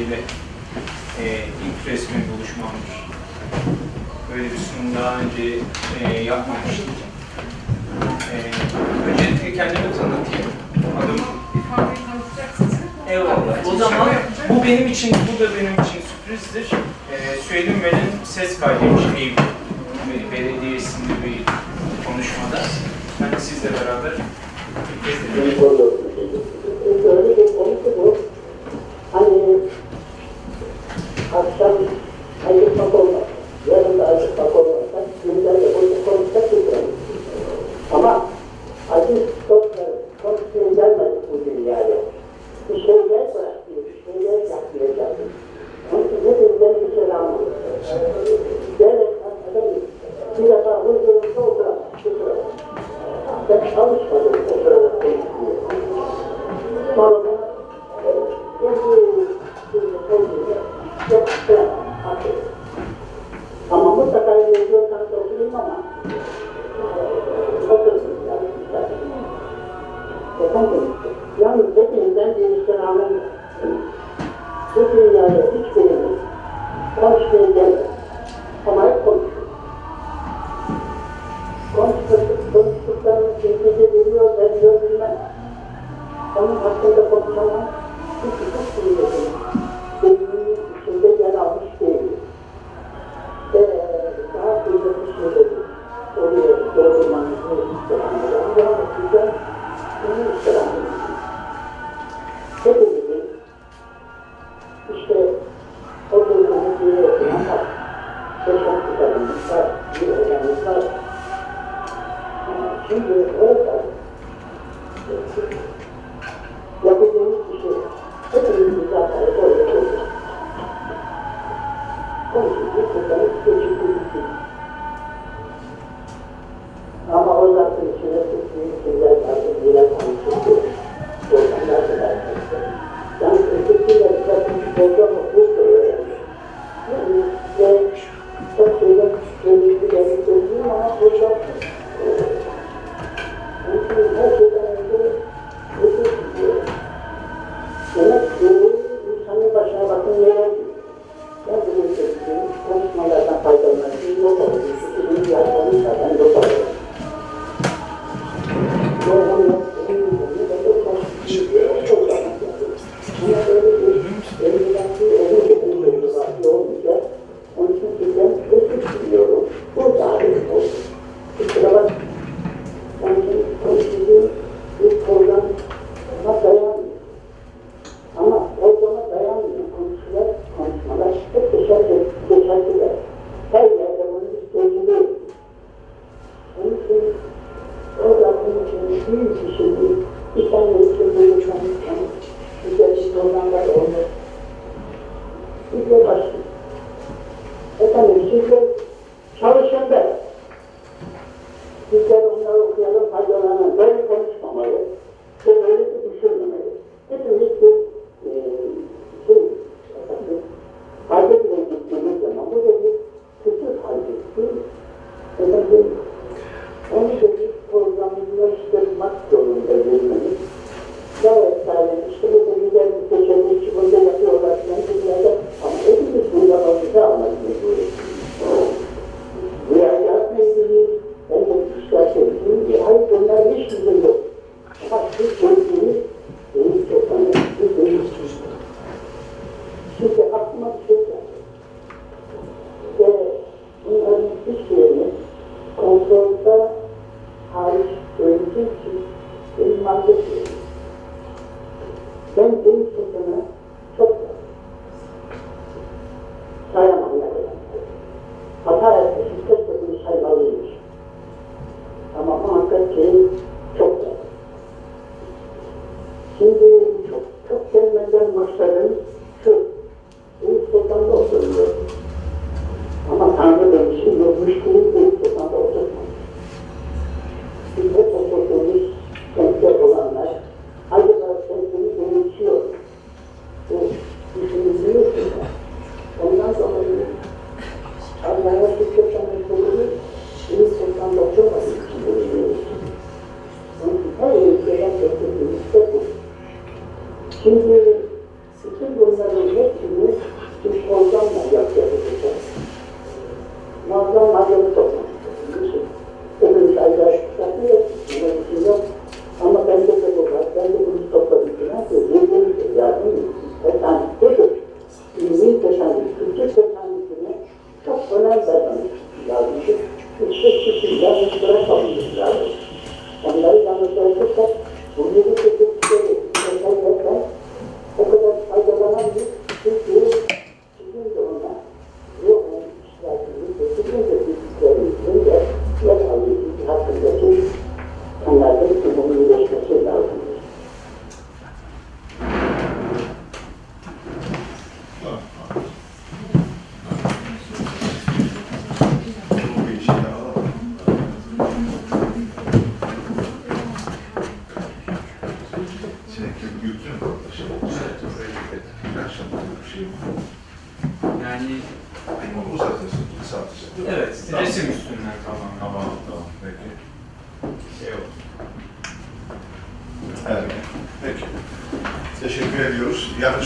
Bey'le e, ilk resmi buluşmamdır. Böyle bir sunum daha önce e, yapmamıştım. E, öncelikle kendimi tanıtayım. Adım Eyvallah. O zaman bu benim için, bu da benim için sürprizdir. E, Süheyl'in benim ses kaydıymış Eyüp Belediyesi'nde bir konuşmada. Ben de sizle beraber bir kez de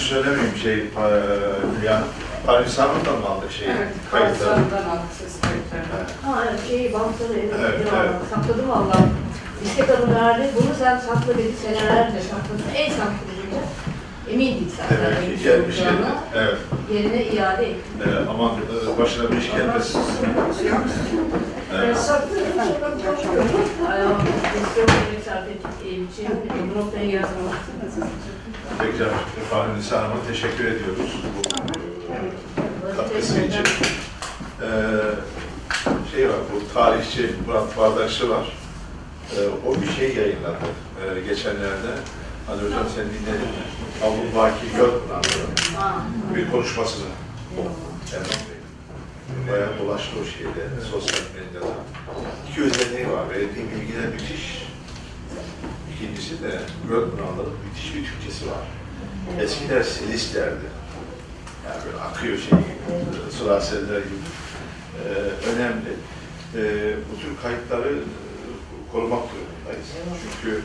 söylemeyeyim şey, Hanım. Paris Hanım'dan mı aldık şeyi? Evet, Kayıtları. Karslarından aldık ses kayıtlarını. Evet. Ha evet, şeyi bantları evet, Evet, evet, evet. sakladım valla. Bisiklet hanım verdi. Bunu sen sakla dedi senelerce sakladın. En. Emindik zaten. Demek öyle bir ki şey gelmiş yerine. olacağına. Evet. Yerine iade ettim. Eee, aman eee, başına bir iş gelmesin. Evet. Sakladım, sonra bakıyorum. Ayağım istiyorum sarf ettiğim için bu noktaya geldim. Tekrar Fahri Nisa Hanım'a teşekkür ediyoruz. Bu katkısı için. Ee, şey var, bu tarihçi Murat Bardakçı var. Ee, o bir şey yayınladı ee, geçenlerde. Hani hocam sen dinledin mi? Abu Baki Gölpınar'ın Ha. bir konuşmasını. Bey. Bayağı dolaştı o şeyde, sosyal medyada. İki özelliği var, verdiğim bilgiler müthiş. İkincisi de Gölpınar'ın müthiş bir Türkçesi var. Eskiler selis derdi. Yani böyle akıyor şey gibi, sıra seller gibi. Ee, önemli. Ee, bu tür kayıtları e, korumak durumundayız. Çünkü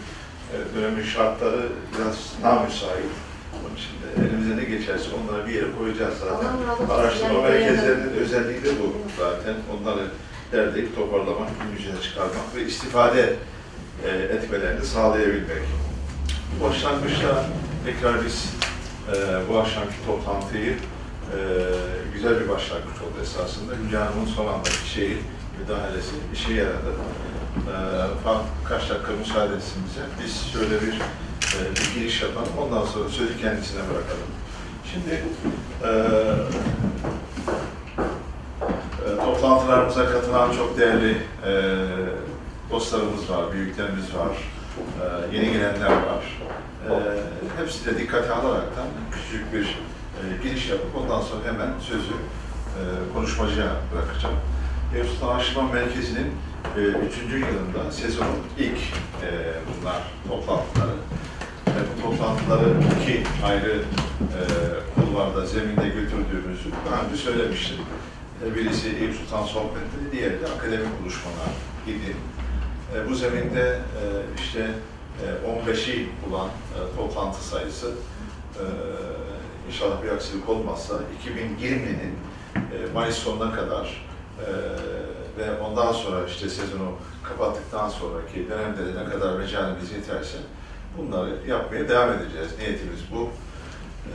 e, dönemin şartları biraz namüsait. Onun için de elimize ne geçerse onları bir yere koyacağız zaten. Araştırma merkezlerinin özelliği de bu zaten. Onları derleyip toparlamak, gün yüzüne çıkarmak ve istifade e, etmelerini sağlayabilmek. Başlangıçta tekrar biz e, bu akşamki toplantıyı e, güzel bir başlangıç oldu esasında. Hülya Hanım'ın son andaki şeyi, müdahalesi işe yaradı. E, kaç dakika müsaade etsin bize. Biz şöyle bir, e, bir giriş yapalım, ondan sonra sözü kendisine bırakalım. Şimdi e, e, toplantılarımıza katılan çok değerli e, dostlarımız var, büyüklerimiz var, e, yeni gelenler var. E, hepsi de dikkate alaraktan küçük bir e, giriş yapıp ondan sonra hemen sözü e, konuşmacıya bırakacağım. Evsut Araştırma Merkezi'nin e, üçüncü yılında sezonun ilk e, bunlar toplantıları. E, bu toplantıları iki ayrı e, kulvarda, zeminde götürdüğümüzü daha önce söylemiştim. E, Birisi Eyüp Sultan Sohbetleri, diğeri de akademik buluşmalar idi. E, bu zeminde e, işte e, 15'i bulan e, toplantı sayısı inşallah bir aksilik olmazsa 2020'nin e, Mayıs sonuna kadar ve ondan sonra işte sezonu kapattıktan sonraki dönemde de ne kadar mecalimiz yeterse bunları yapmaya devam edeceğiz. Niyetimiz bu.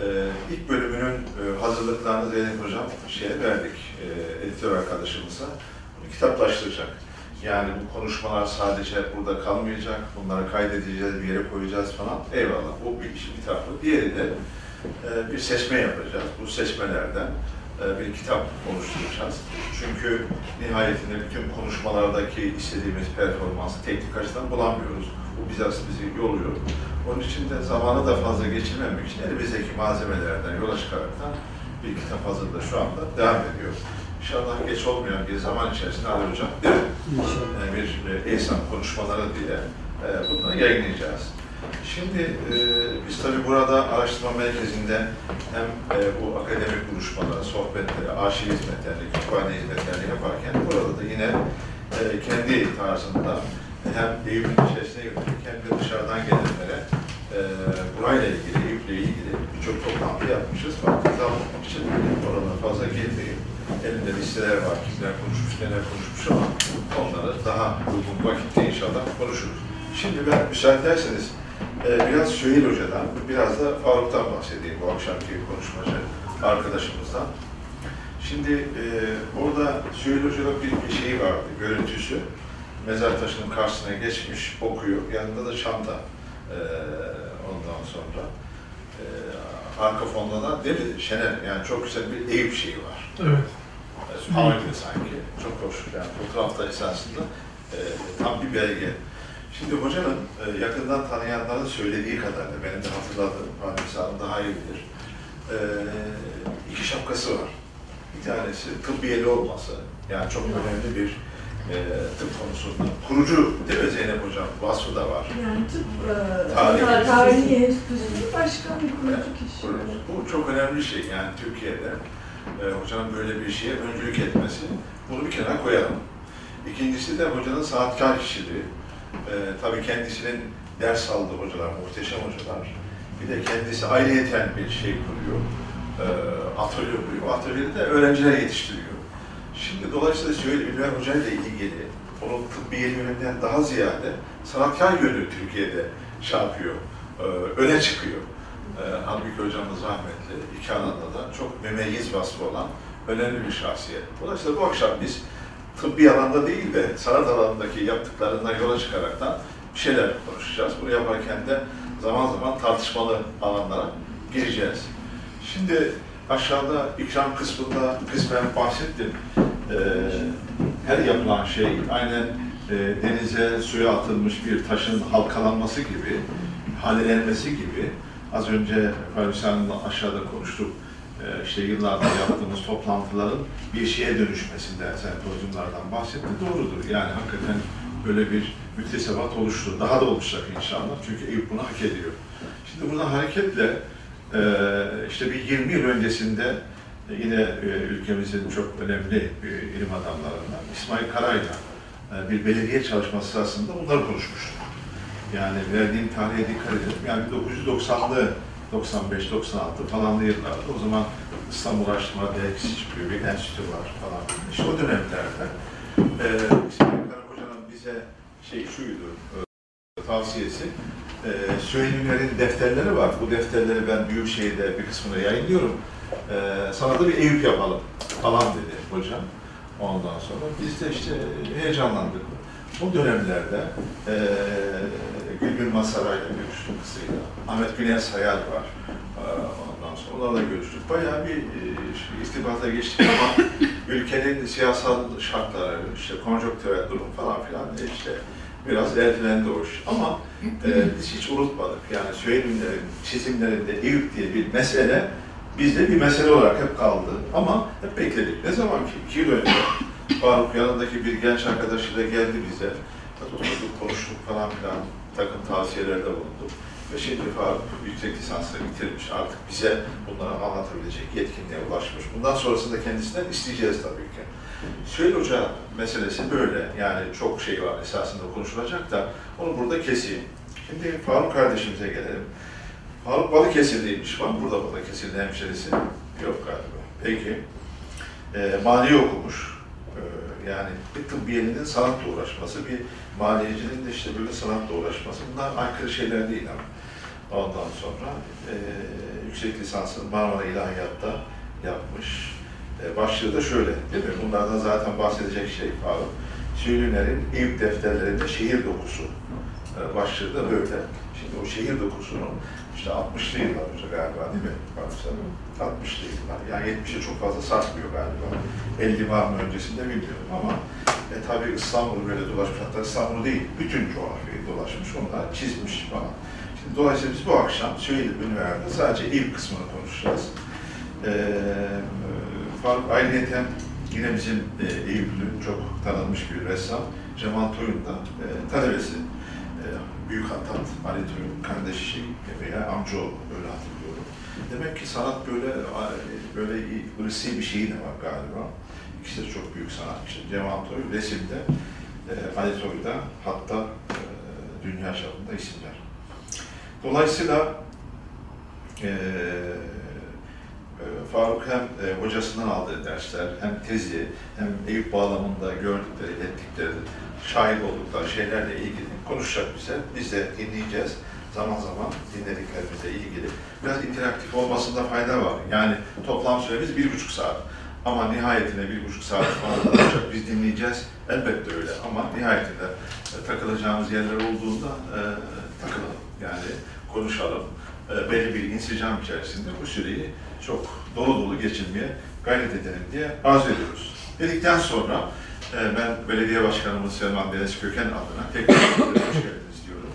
Ee, ilk bölümünün e, hazırlıklarını Zeynep Hocam şeye verdik, e, editör arkadaşımıza. Bunu kitaplaştıracak. Yani bu konuşmalar sadece burada kalmayacak, bunları kaydedeceğiz, bir yere koyacağız falan. Eyvallah, bu bir işin bir tarafı. Diğeri de e, bir seçme yapacağız. Bu seçmelerden e, bir kitap oluşturacağız. Çünkü nihayetinde bütün konuşmalardaki istediğimiz performansı teknik açıdan bulamıyoruz. Bu biraz bizi yoruyor. Onun için de zamanı da fazla geçirmemek için elimizdeki malzemelerden yola çıkaraktan bir kitap hazırda şu anda devam ediyor. İnşallah geç olmayan bir zaman içerisinde Ali Hocam değil mi? Bir e, ESAM konuşmaları diye e, bunları yayınlayacağız. Şimdi e, biz tabii burada araştırma merkezinde hem e, bu akademik buluşmaları, sohbetleri, arşiv hizmetlerini, kütüphane hizmetlerini yaparken burada da yine e, kendi tarzında hem Eyüp'ün içerisine yönelik hem de dışarıdan gelenlere e, burayla ilgili, Eyüp'le ilgili birçok toplantı yapmışız. Almamak için oralara fazla girmeyeyim. Elimde listeler var, kimler konuşmuş, neler konuşmuş ama onları daha uygun vakitte inşallah konuşuruz. Şimdi ben müsaade ederseniz e, biraz Süheyl Hoca'dan, biraz da Faruk'tan bahsedeyim bu akşamki konuşmacı arkadaşımızdan. Şimdi e, orada Süheyl Hoca'da bir, bir şey vardı, görüntüsü. Mezar taşının karşısına geçmiş, okuyor. Yanında da çanta. E, ondan sonra e, arka fonda da mi Şener? Yani çok güzel bir Eyüp şeyi var. Evet. Hava gibi sanki. Çok hoş. Yani fotoğrafta esasında e, tam bir belge. Şimdi hocanın e, yakından tanıyanların söylediği kadarıyla, benim de hatırladığım, Fahri Sağlam daha iyi bilir. E, iki şapkası var. Bir tanesi tıbbiyeli olması, yani çok önemli bir e, tıp konusunda. Kurucu değil mi Zeynep Hocam? Vasfı da var. Yani tıp e, Tarihi. tarihi enstitüsü başkan bir kurucu kişi. Bu çok önemli bir şey yani Türkiye'de e, hocanın böyle bir şeye öncülük etmesi. Bunu bir kenara koyalım. İkincisi de hocanın saatkar kişiliği. E, tabii kendisinin ders aldığı hocalar, muhteşem hocalar. Bir de kendisi ayrıyeten bir şey kuruyor. E, atölye kuruyor. Atölyede de öğrenciler yetiştiriyor. Şimdi dolayısıyla şöyle Ünver Hoca ile ilgili onun tıbbi yönünden daha ziyade sanatkar yönü Türkiye'de şey yapıyor, e, öne çıkıyor. E, halbuki hocamız rahmetli, iki alanda da çok memeyyiz vasfı olan önemli bir şahsiyet. Dolayısıyla bu akşam biz tıbbi alanda değil de sanat alanındaki yaptıklarından yola çıkaraktan bir şeyler konuşacağız. Bunu yaparken de zaman zaman tartışmalı alanlara gireceğiz. Şimdi aşağıda ikram kısmında kısmen bahsettim. Ee, her yapılan şey aynen e, denize, suya atılmış bir taşın halkalanması gibi, halelenmesi gibi az önce Hanım'la aşağıda konuştuk. Ee, işte yıllardır yaptığımız toplantıların bir şeye dönüşmesinden, sempozyumlardan bahsetti. Doğrudur. Yani hakikaten böyle bir müktesebat oluştu. Daha da oluşacak inşallah. Çünkü Eyüp bunu hak ediyor. Şimdi buradan hareketle e, işte bir 20 yıl öncesinde yine e, ülkemizin çok önemli bir ilim adamlarından İsmail Karay'la e, bir belediye çalışması sırasında bunları konuşmuştuk. Yani verdiğim tarihe dikkat edin. Yani 1990'lı 95-96 falanlı yıllarda o zaman İstanbul Araştırma Dergisi çıkıyor, bir enstitü var falan. İşte o dönemlerde e, İsmail Kara Hoca'nın bize şey şuydu, e, tavsiyesi, e, defterleri var. Bu defterleri ben Büyükşehir'de bir kısmını yayınlıyorum. E, sana da bir Eyüp yapalım falan dedi hocam. Ondan sonra biz de işte heyecanlandık. O dönemlerde e, Gülgün Masaray'la görüştük kızıyla. Ahmet Güneş Hayal var. E, ondan sonra onlarla görüştük. Bayağı bir e, şey, istibata geçtik ama ülkenin siyasal şartları, işte konjonktürel durum falan filan işte biraz ertelendi o iş. Ama e, biz hiç unutmadık. Yani Süheyl'inlerin çizimlerinde Eyüp diye bir mesele bizde bir mesele olarak hep kaldı. Ama hep bekledik. Ne zaman ki iki yıl önce Faruk yanındaki bir genç arkadaşıyla geldi bize. Oturduk, konuştuk falan filan. Takım tavsiyelerde bulunduk. Ve şimdi Faruk yüksek lisansla bitirmiş. Artık bize bunları anlatabilecek yetkinliğe ulaşmış. Bundan sonrasında kendisinden isteyeceğiz tabii ki. Süheyl Hoca meselesi böyle. Yani çok şey var esasında konuşulacak da onu burada keseyim. Şimdi Faruk kardeşimize gelelim. Faruk Balıkesirliymiş. Var mı burada Balıkesirli hemşerisi? Yok galiba. Peki. E, maliye okumuş. E, yani bir tıbbiyenin sanatla uğraşması, bir maliyecinin de işte böyle sanatla uğraşması. Bunlar aykırı şeyler değil ama. Ondan sonra e, yüksek lisansını Marmara İlahiyat'ta yapmış. E, başlığı da şöyle, değil? Bunlardan zaten bahsedecek şey Faruk. Süheylilerin Eyüp defterlerinde şehir dokusu e, başlığı da böyle. Şimdi o şehir dokusunu işte 60'lı yıllar önce galiba değil mi? Varsanım 60'lı yıllar. Yani 70'e çok fazla sarsmıyor galiba. 50 var mı öncesinde bilmiyorum ama e, tabii İstanbul'u böyle dolaşmış. Hatta İstanbul değil, bütün coğrafyayı dolaşmış. Onlar çizmiş falan. Şimdi dolayısıyla biz bu akşam Süheyli Ünver'de sadece ilk kısmını konuşacağız. Ee, Faruk ayrıyeten yine bizim e, Eyüplü çok tanınmış bir ressam Cemal Toy'un da e, talebesi. E, Büyük Hattat, Ali Toy'un kardeşi veya amcaoğlu öyle hatırlıyorum. Demek ki sanat böyle böyle ırsi bir şeyi de var galiba. İkisi de çok büyük sanatçı. Cemal Toy resimde, e, Ali Toy da hatta e, dünya çapında isimler. Dolayısıyla e, Faruk hem e, hocasından aldığı dersler, hem tezi, hem Eyüp bağlamında gördükleri, ettikleri, şahit oldukları şeylerle ilgili konuşacak bize. Biz de dinleyeceğiz. Zaman zaman dinlediklerimizle ilgili. Biraz interaktif olmasında fayda var. Yani toplam süremiz bir buçuk saat. Ama nihayetinde bir buçuk saat falan olacak. Biz dinleyeceğiz. Elbette öyle. Ama nihayetinde e, takılacağımız yerler olduğunda e, takılalım. Yani konuşalım. E, belli bir insicam içerisinde bu süreyi çok dolu dolu geçirmeye gayret edelim diye arzu ediyoruz. Dedikten sonra e, ben belediye başkanımız Selman Deniz Köken adına tekrar hoş geldiniz diyorum.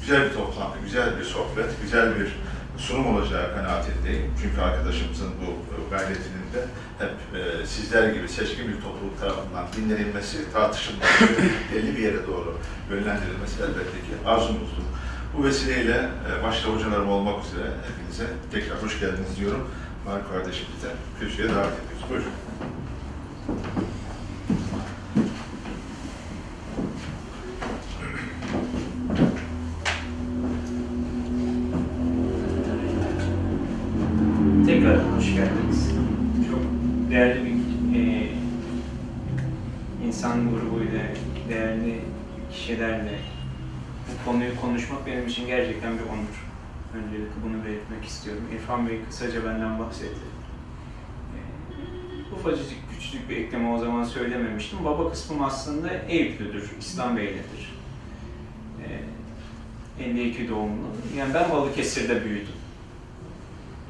Güzel bir toplantı, güzel bir sohbet, güzel bir sunum olacağı kanaatindeyim. Çünkü arkadaşımızın bu e, gayretinin de hep e, sizler gibi seçkin bir topluluk tarafından dinlenilmesi, tartışılması, belli bir yere doğru yönlendirilmesi elbette ki arzumuzdur. Bu vesileyle başta hocalarım olmak üzere hepinize tekrar hoş geldiniz diyorum. Mark kardeşimizi de kürsüye davet ediyoruz. Buyurun. Tekrar hoş geldiniz. Çok değerli bir e, insan grubuyla, değerli kişilerle bu konuyu konuşmak benim için gerçekten bir onur. Öncelikle bunu belirtmek istiyorum. İrfan Bey kısaca benden bahsetti. E, ufacık küçücük bir ekleme o zaman söylememiştim. Baba kısmım aslında Eyüplüdür, İslam Beylidir. E, 52 doğumlu. Yani ben Balıkesir'de büyüdüm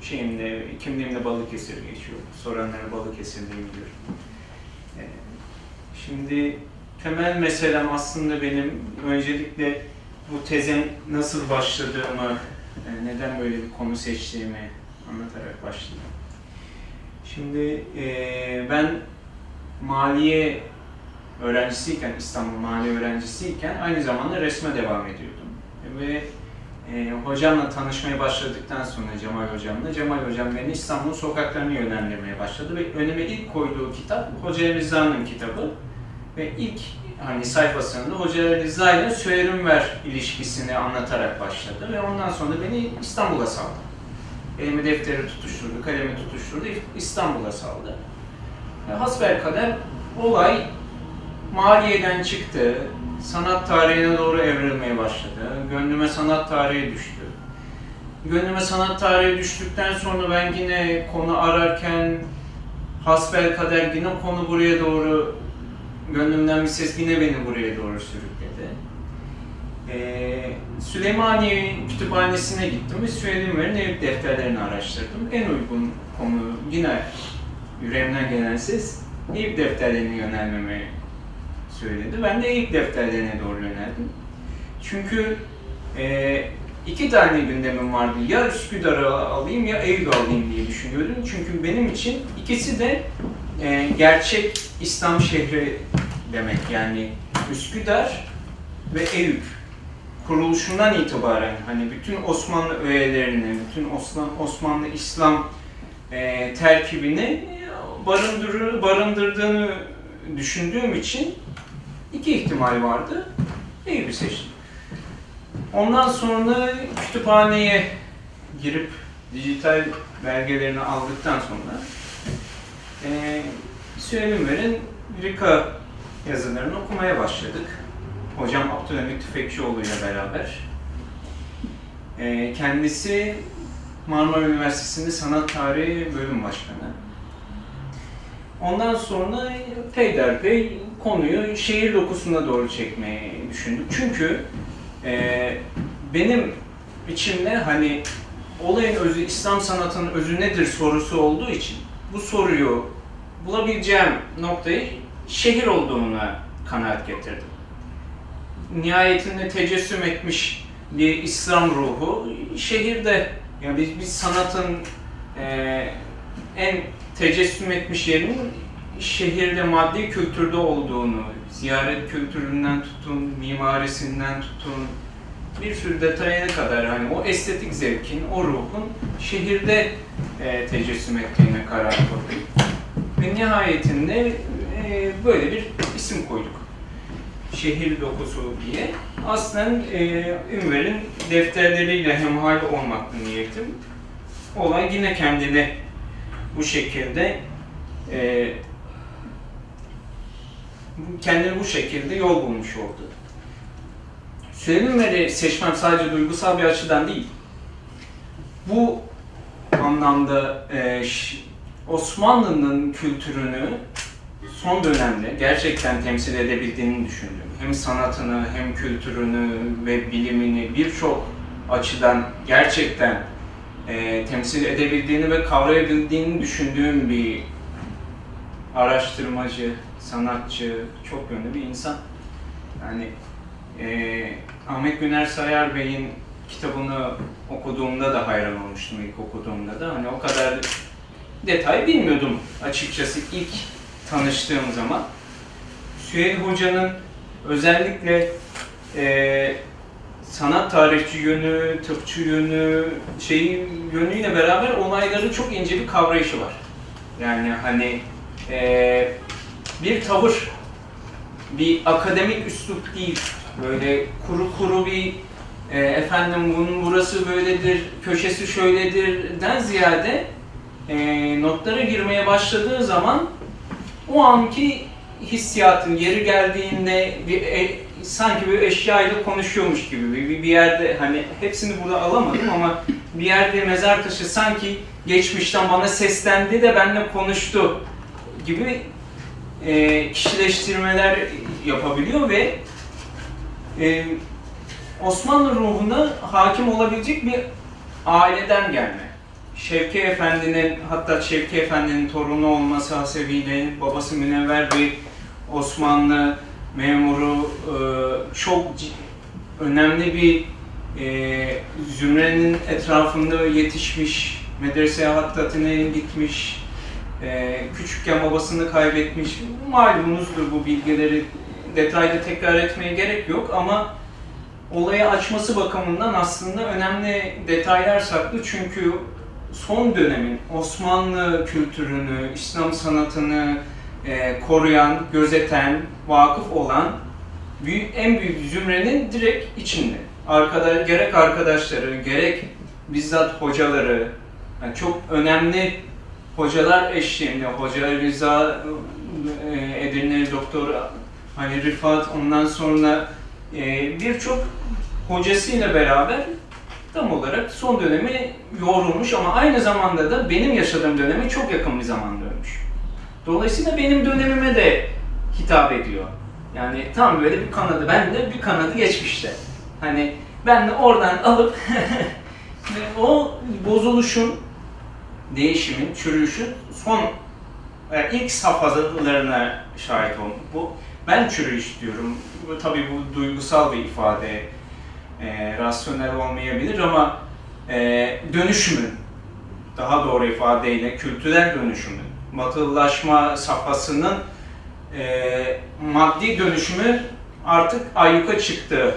şeyimde, kimliğimde Balıkesir geçiyor. Soranlara Balıkesir'de biliyorum. Ee, Şimdi temel meselem aslında benim öncelikle bu tezin nasıl başladığımı, neden böyle bir konu seçtiğimi anlatarak başlayayım. Şimdi e, ben maliye öğrencisiyken, İstanbul maliye öğrencisiyken aynı zamanda resme devam ediyordum. Ve e, hocamla tanışmaya başladıktan sonra Cemal hocamla, Cemal hocam beni İstanbul sokaklarını yönlendirmeye başladı ve önüme ilk koyduğu kitap Hoca Rıza'nın kitabı ve ilk hani sayfasında Hoca Rıza ile Süheyrünver ilişkisini anlatarak başladı ve ondan sonra beni İstanbul'a saldı. Elimi defteri tutuşturdu, kalemi tutuşturdu, İstanbul'a saldı. Ve hasbelkader olay maliyeden çıktı, sanat tarihine doğru evrilmeye başladı. Gönlüme sanat tarihi düştü. Gönlüme sanat tarihi düştükten sonra ben yine konu ararken hasbel kader yine konu buraya doğru gönlümden bir ses yine beni buraya doğru sürükledi. Ee, Süleymaniye Kütüphanesi'ne gittim ve Süleyman'ın ev defterlerini araştırdım. En uygun konu yine yüreğimden gelen ses ev defterlerine yönelmeme söyledi. Ben de Eyüp defterlerine doğru yöneldim. Çünkü e, iki tane gündemim vardı. Ya Üsküdar'ı alayım ya Eyüp'ü alayım diye düşünüyordum. Çünkü benim için ikisi de e, gerçek İslam şehri demek. Yani Üsküdar ve Eyüp kuruluşundan itibaren hani bütün Osmanlı öğelerini, bütün Osman, Osmanlı İslam e, terkibini barındırır, barındırdığını düşündüğüm için iki ihtimal vardı. Eyüp'ü seçtim. Ondan sonra kütüphaneye girip dijital belgelerini aldıktan sonra e, Süheylünver'in Rika yazılarını okumaya başladık. Hocam Abdülhamit Tüfekçioğlu ile beraber. E, kendisi Marmara Üniversitesi'nde Sanat Tarihi Bölüm Başkanı. Ondan sonra peyderpey konuyu şehir dokusuna doğru çekmeyi düşündük. Çünkü e, benim içimde hani olayın özü, İslam sanatının özü nedir sorusu olduğu için bu soruyu bulabileceğim noktayı şehir olduğuna kanaat getirdim. Nihayetinde tecessüm etmiş bir İslam ruhu şehirde yani biz, biz sanatın e, en tecessüm etmiş yerinin şehirde maddi kültürde olduğunu, ziyaret kültüründen tutun, mimarisinden tutun, bir sürü detaya kadar hani o estetik zevkin, o ruhun şehirde e, tecessüm ettiğine karar kıldık. Ve nihayetinde e, böyle bir isim koyduk. Şehir dokusu diye. Aslında e, Ünver'in defterleriyle hemhal olmaktı niyetim. olay yine kendini bu şekilde e, kendini bu şekilde yol bulmuş oldu. Söylenimleri seçmem sadece duygusal bir açıdan değil. Bu anlamda e, Osmanlı'nın kültürünü son dönemde gerçekten temsil edebildiğini düşündüm. Hem sanatını hem kültürünü ve bilimini birçok açıdan gerçekten e, temsil edebildiğini ve kavrayabildiğini düşündüğüm bir araştırmacı, sanatçı, çok yönlü bir insan. Yani e, Ahmet Güner Sayar Bey'in kitabını okuduğumda da hayran olmuştum ilk okuduğumda da. Hani o kadar detay bilmiyordum açıkçası ilk tanıştığım zaman. Süheyl Hoca'nın özellikle e, sanat tarihçi yönü, tıpçı yönü, şey yönüyle beraber olayların çok ince bir kavrayışı var. Yani hani e, bir tavır, bir akademik üslup değil, böyle kuru kuru bir e, efendim bunun burası böyledir, köşesi şöyledirden ziyade e, notlara girmeye başladığı zaman o anki hissiyatın yeri geldiğinde bir e, sanki bir eşyayla konuşuyormuş gibi bir, bir yerde hani hepsini burada alamadım ama bir yerde mezar taşı sanki geçmişten bana seslendi de benimle konuştu gibi e, kişileştirmeler yapabiliyor ve e, Osmanlı ruhuna hakim olabilecek bir aileden gelme. Şevki Efendi'nin, hatta Şevki Efendi'nin torunu olması hasebiyle babası münevver bir Osmanlı memuru, e, çok önemli bir e, zümrenin etrafında yetişmiş, medreseye hattatine gitmiş, e, küçükken babasını kaybetmiş. Malumunuzdur bu bilgileri detaylı tekrar etmeye gerek yok ama olayı açması bakımından aslında önemli detaylar saklı çünkü son dönemin Osmanlı kültürünü, İslam sanatını e, koruyan, gözeten, vakıf olan büyük, en büyük zümrenin direkt içinde. Arkada, gerek arkadaşları, gerek bizzat hocaları, yani çok önemli hocalar eşliğinde, Hoca Rıza, e, Edirne Doktor hani Rifat, ondan sonra e, birçok hocasıyla beraber tam olarak son dönemi yoğrulmuş ama aynı zamanda da benim yaşadığım döneme çok yakın bir zamanda ölmüş. Dolayısıyla benim dönemime de hitap ediyor. Yani tam böyle bir kanadı, ben de bir kanadı geçmişte. Hani ben de oradan alıp o bozuluşun, değişimin, çürüyüşün son yani ilk safhalarına şahit oldum. Bu ben çürüyüş diyorum. Tabii bu duygusal bir ifade, e, rasyonel olmayabilir ama e, dönüşümün, daha doğru ifadeyle kültürel dönüşümün, batılılaşma safhasının e, maddi dönüşümü artık ayyuka çıktı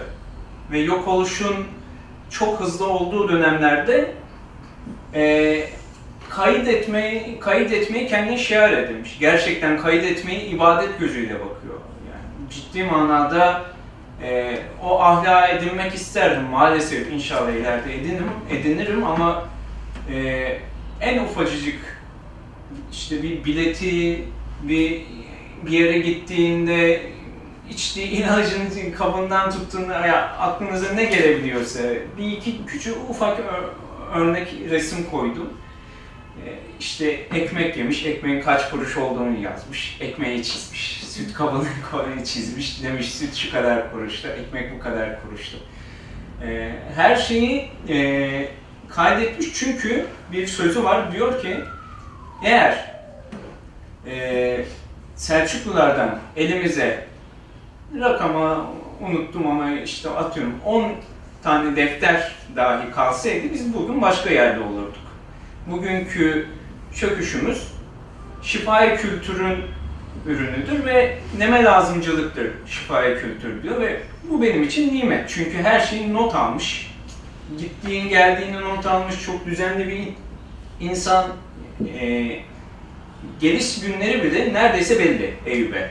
ve yok oluşun çok hızlı olduğu dönemlerde e, kayıt etmeyi, kayıt etmeyi kendine şiar edilmiş. Gerçekten kayıt etmeyi ibadet gözüyle bakıyor. Yani ciddi manada e, o ahlaka edinmek isterdim maalesef inşallah ileride edinirim, edinirim ama e, en ufacıcık işte bir bileti bir bir yere gittiğinde içtiği ilacın kabından tuttuğunda ya aklınıza ne gelebiliyorsa bir iki küçük ufak örnek resim koydum. E, işte ekmek yemiş, ekmeğin kaç kuruş olduğunu yazmış, ekmeği çizmiş, süt kabını çizmiş, demiş süt şu kadar kuruştu, ekmek bu kadar kuruştu. E, her şeyi e, kaydetmiş çünkü bir sözü var, diyor ki eğer e, Selçuklulardan elimize rakamı unuttum ama işte atıyorum 10 tane defter dahi kalsaydı biz bugün başka yerde olurduk. Bugünkü çöküşümüz şifai kültürün ürünüdür ve neme lazımcılıktır şifai kültür diyor ve bu benim için nimet. Çünkü her şeyi not almış. Gittiğin geldiğini not almış çok düzenli bir insan e, geliş günleri bile neredeyse belli Eyüp'e.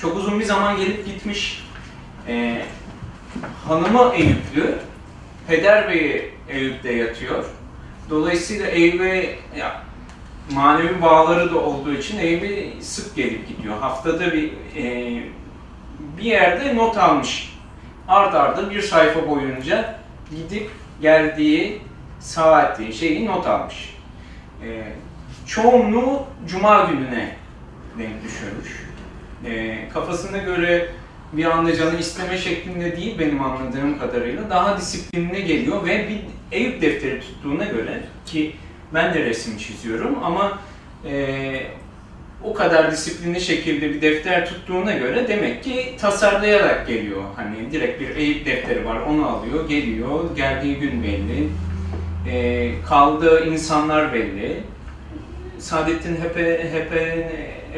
Çok uzun bir zaman gelip gitmiş. Ee, hanımı Eyüplü, Peder Bey'i Eyüp'te yatıyor. Dolayısıyla Eyüp'e manevi bağları da olduğu için Eyüp'e sık gelip gidiyor. Haftada bir e, bir yerde not almış. Art arda bir sayfa boyunca gidip geldiği saati, şeyi not almış. E, çoğunluğu Cuma gününe denk düşürmüş. E, kafasına göre bir anda canı isteme şeklinde değil benim anladığım kadarıyla daha disiplinine geliyor ve bir Eyüp defteri tuttuğuna göre ki ben de resim çiziyorum ama e, o kadar disiplinli şekilde bir defter tuttuğuna göre demek ki tasarlayarak geliyor. Hani direkt bir Eyüp defteri var onu alıyor geliyor geldiği gün belli e, kaldığı insanlar belli. Saadettin Hepe, Hepe'nin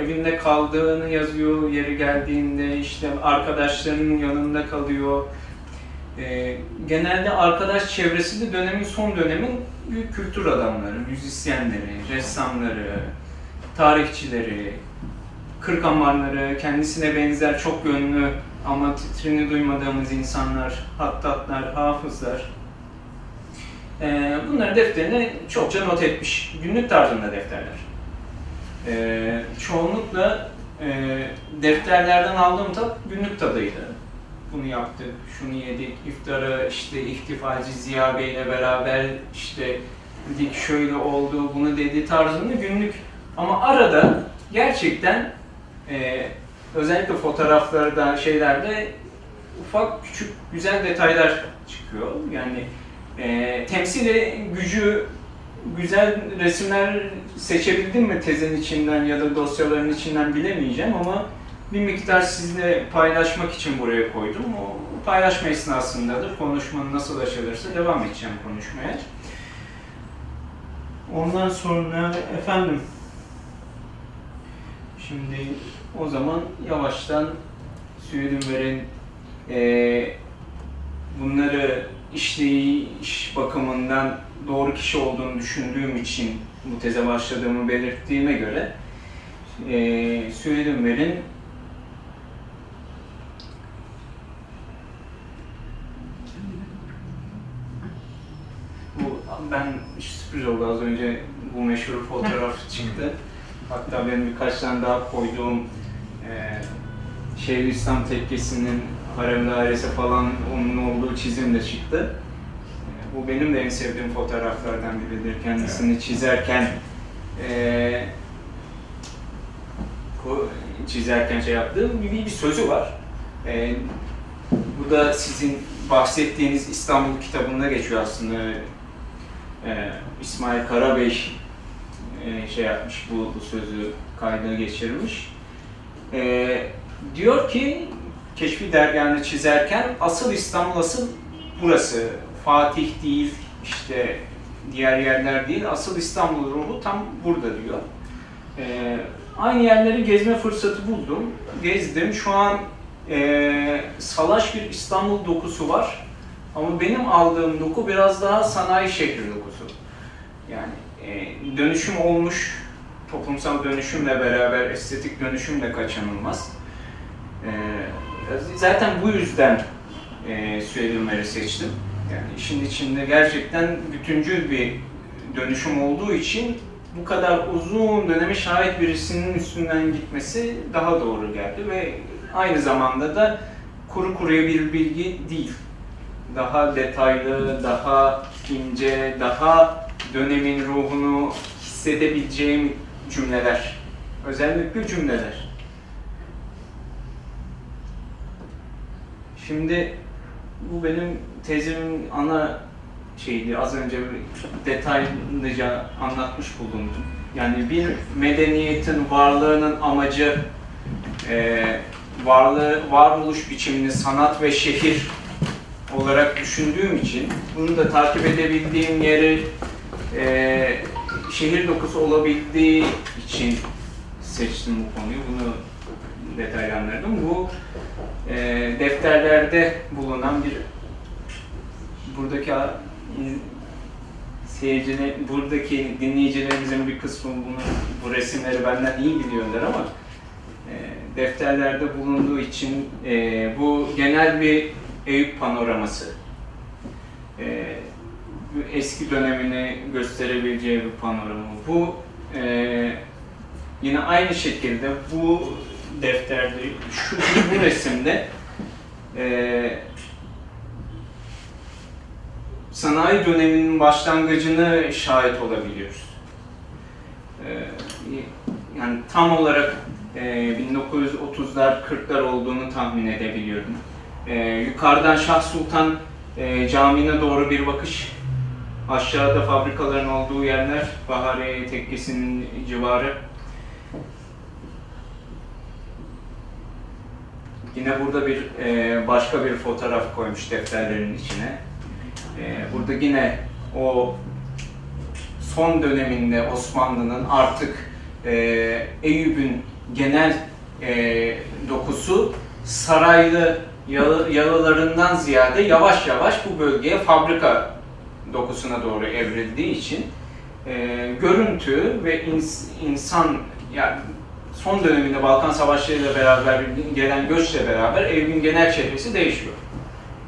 evinde kaldığını yazıyor yeri geldiğinde işte arkadaşlarının yanında kalıyor. Ee, genelde arkadaş çevresi de dönemin son dönemin büyük kültür adamları, müzisyenleri, ressamları, tarihçileri, kırkamarları, kendisine benzer çok yönlü ama titrini duymadığımız insanlar, hattatlar, hafızlar. Ee, bunları defterine çokça not etmiş. Günlük tarzında defterler. Ee, çoğunlukla e, defterlerden aldığım tat günlük tadıydı. Bunu yaptık, şunu yedik, iftarı işte ihtifacı Ziya Bey ile beraber işte dik şöyle oldu, bunu dedi tarzında günlük. Ama arada gerçekten e, özellikle fotoğraflarda, şeylerde ufak küçük güzel detaylar çıkıyor. Yani e, temsili gücü güzel resimler seçebildim mi tezin içinden ya da dosyaların içinden bilemeyeceğim ama bir miktar sizle paylaşmak için buraya koydum. O paylaşma esnasında da konuşmanın nasıl açılırsa devam edeceğim konuşmaya. Ondan sonra efendim şimdi o zaman yavaştan Süydünver'in e, bunları işleyiş bakımından doğru kişi olduğunu düşündüğüm için bu teze başladığımı belirttiğime göre e, Süydünver'in ben sürpriz oldu az önce bu meşhur fotoğraf çıktı. Hatta benim birkaç tane daha koyduğum e, Şeyhülislam Tekkesi'nin harem dairesi falan onun olduğu çizim de çıktı. E, bu benim de en sevdiğim fotoğraflardan biridir. Kendisini çizerken e, çizerken şey yaptığım bir, bir sözü var. E, bu da sizin bahsettiğiniz İstanbul kitabında geçiyor aslında. E, İsmail Karabey e, şey yapmış, bu, bu sözü kayda geçirmiş. E, diyor ki, Keşfi Dergahı'nı çizerken asıl İstanbul, asıl burası. Fatih değil, işte diğer yerler değil, asıl İstanbul ruhu tam burada diyor. E, aynı yerleri gezme fırsatı buldum, gezdim. Şu an e, salaş bir İstanbul dokusu var. Ama benim aldığım doku biraz daha sanayi dokusu. Yani e, dönüşüm olmuş, toplumsal dönüşümle beraber estetik dönüşüm de kaçınılmaz. E, zaten bu yüzden e, Süheyl seçtim. Yani işin içinde gerçekten bütüncül bir dönüşüm olduğu için bu kadar uzun döneme şahit birisinin üstünden gitmesi daha doğru geldi ve aynı zamanda da kuru kuruya bir bilgi değil. Daha detaylı, daha ince, daha dönemin ruhunu hissedebileceğim cümleler. Özellikle cümleler. Şimdi bu benim tezimin ana şeydi. Az önce detaylıca anlatmış bulundum. Yani bir medeniyetin varlığının amacı e, varlığı, varoluş biçimini sanat ve şehir olarak düşündüğüm için bunu da takip edebildiğim yeri e, şehir dokusu olabildiği için seçtim bu konuyu. Bunu detaylandırdım. Bu e, defterlerde bulunan bir buradaki seyircine, buradaki dinleyicilerimizin bir kısmı bunu, bu resimleri benden iyi biliyorlar ama e, defterlerde bulunduğu için e, bu genel bir Eyüp panoraması. E, eski dönemini gösterebileceği bir panorama. Bu e, yine aynı şekilde bu defterde, şu bu resimde e, sanayi döneminin başlangıcını şahit olabiliyoruz. E, yani tam olarak e, 1930'lar 40'lar olduğunu tahmin edebiliyorum. E, yukarıdan Şah Sultan e, Camii'ne doğru bir bakış. Aşağıda fabrikaların olduğu yerler, Bahariye Tekkesi'nin civarı. Yine burada bir e, başka bir fotoğraf koymuş defterlerin içine. E, burada yine o son döneminde Osmanlı'nın artık e, Eyüp'ün genel dokusu saraylı yalı, yalılarından ziyade yavaş yavaş bu bölgeye fabrika dokusuna doğru evrildiği için e, görüntü ve ins- insan yani son döneminde Balkan Savaşları'yla beraber gelen göçle beraber Eyüp'ün genel çehresi değişiyor.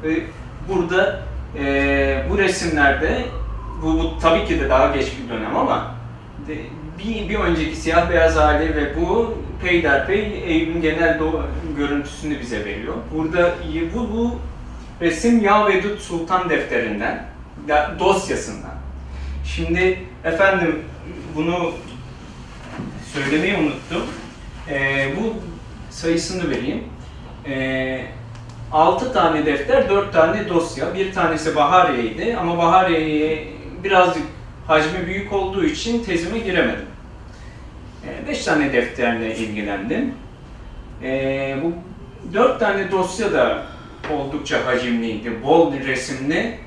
Ve burada e, bu resimlerde bu, bu tabii ki de daha geç bir dönem ama de, bir, bir önceki siyah beyaz hali ve bu peyderpey Eyüp'ün genel do- görüntüsünü bize veriyor. Burada bu, bu resim Yavedut Sultan defterinden, dosyasından. Şimdi efendim bunu söylemeyi unuttum. Ee, bu sayısını vereyim. Ee, 6 tane defter, 4 tane dosya. Bir tanesi Bahariye'ydi ama Bahariye'ye birazcık hacmi büyük olduğu için tezime giremedim. 5 tane defterle ilgilendim. Ee, bu 4 tane dosya da oldukça hacimliydi, bol resimli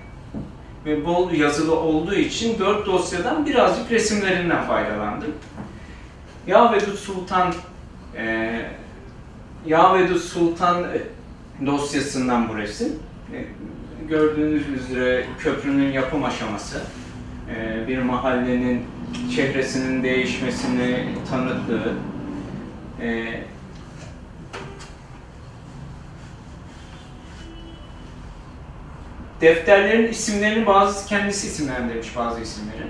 ve bol yazılı olduğu için 4 dosyadan birazcık resimlerinden faydalandım. Yavedut Sultan e, Yavedut Sultan dosyasından bu resim. E, gördüğünüz üzere köprünün yapım aşaması, e, bir mahallenin çehresinin değişmesini tanıttığı, e, defterlerin isimlerini bazı kendisi isimlendirmiş bazı isimleri.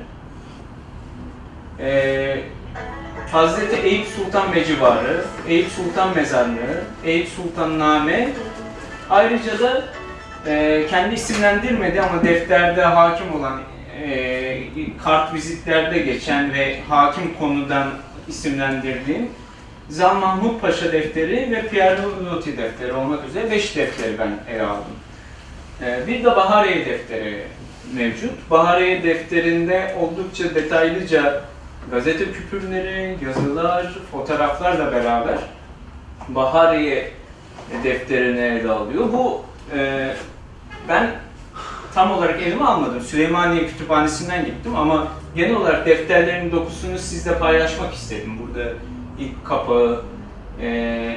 E, Hazreti Eyüp Sultan Mecivarı, Eyüp Sultan Mezarlığı, Eyüp Sultan Name, ayrıca da e, kendi isimlendirmedi ama defterde hakim olan e, kart vizitlerde geçen ve hakim konudan isimlendirdiğim Zal Mahmut Paşa defteri ve Pierre Loti defteri olmak üzere 5 defteri ben ele aldım. E, bir de Bahariye defteri mevcut. Bahariye defterinde oldukça detaylıca gazete küpürleri, yazılar, fotoğraflarla beraber Bahariye defterine ele alıyor. Bu e, ben tam olarak elime almadım. Süleymaniye Kütüphanesi'nden gittim ama genel olarak defterlerin dokusunu sizle paylaşmak istedim. Burada ilk kapağı, e,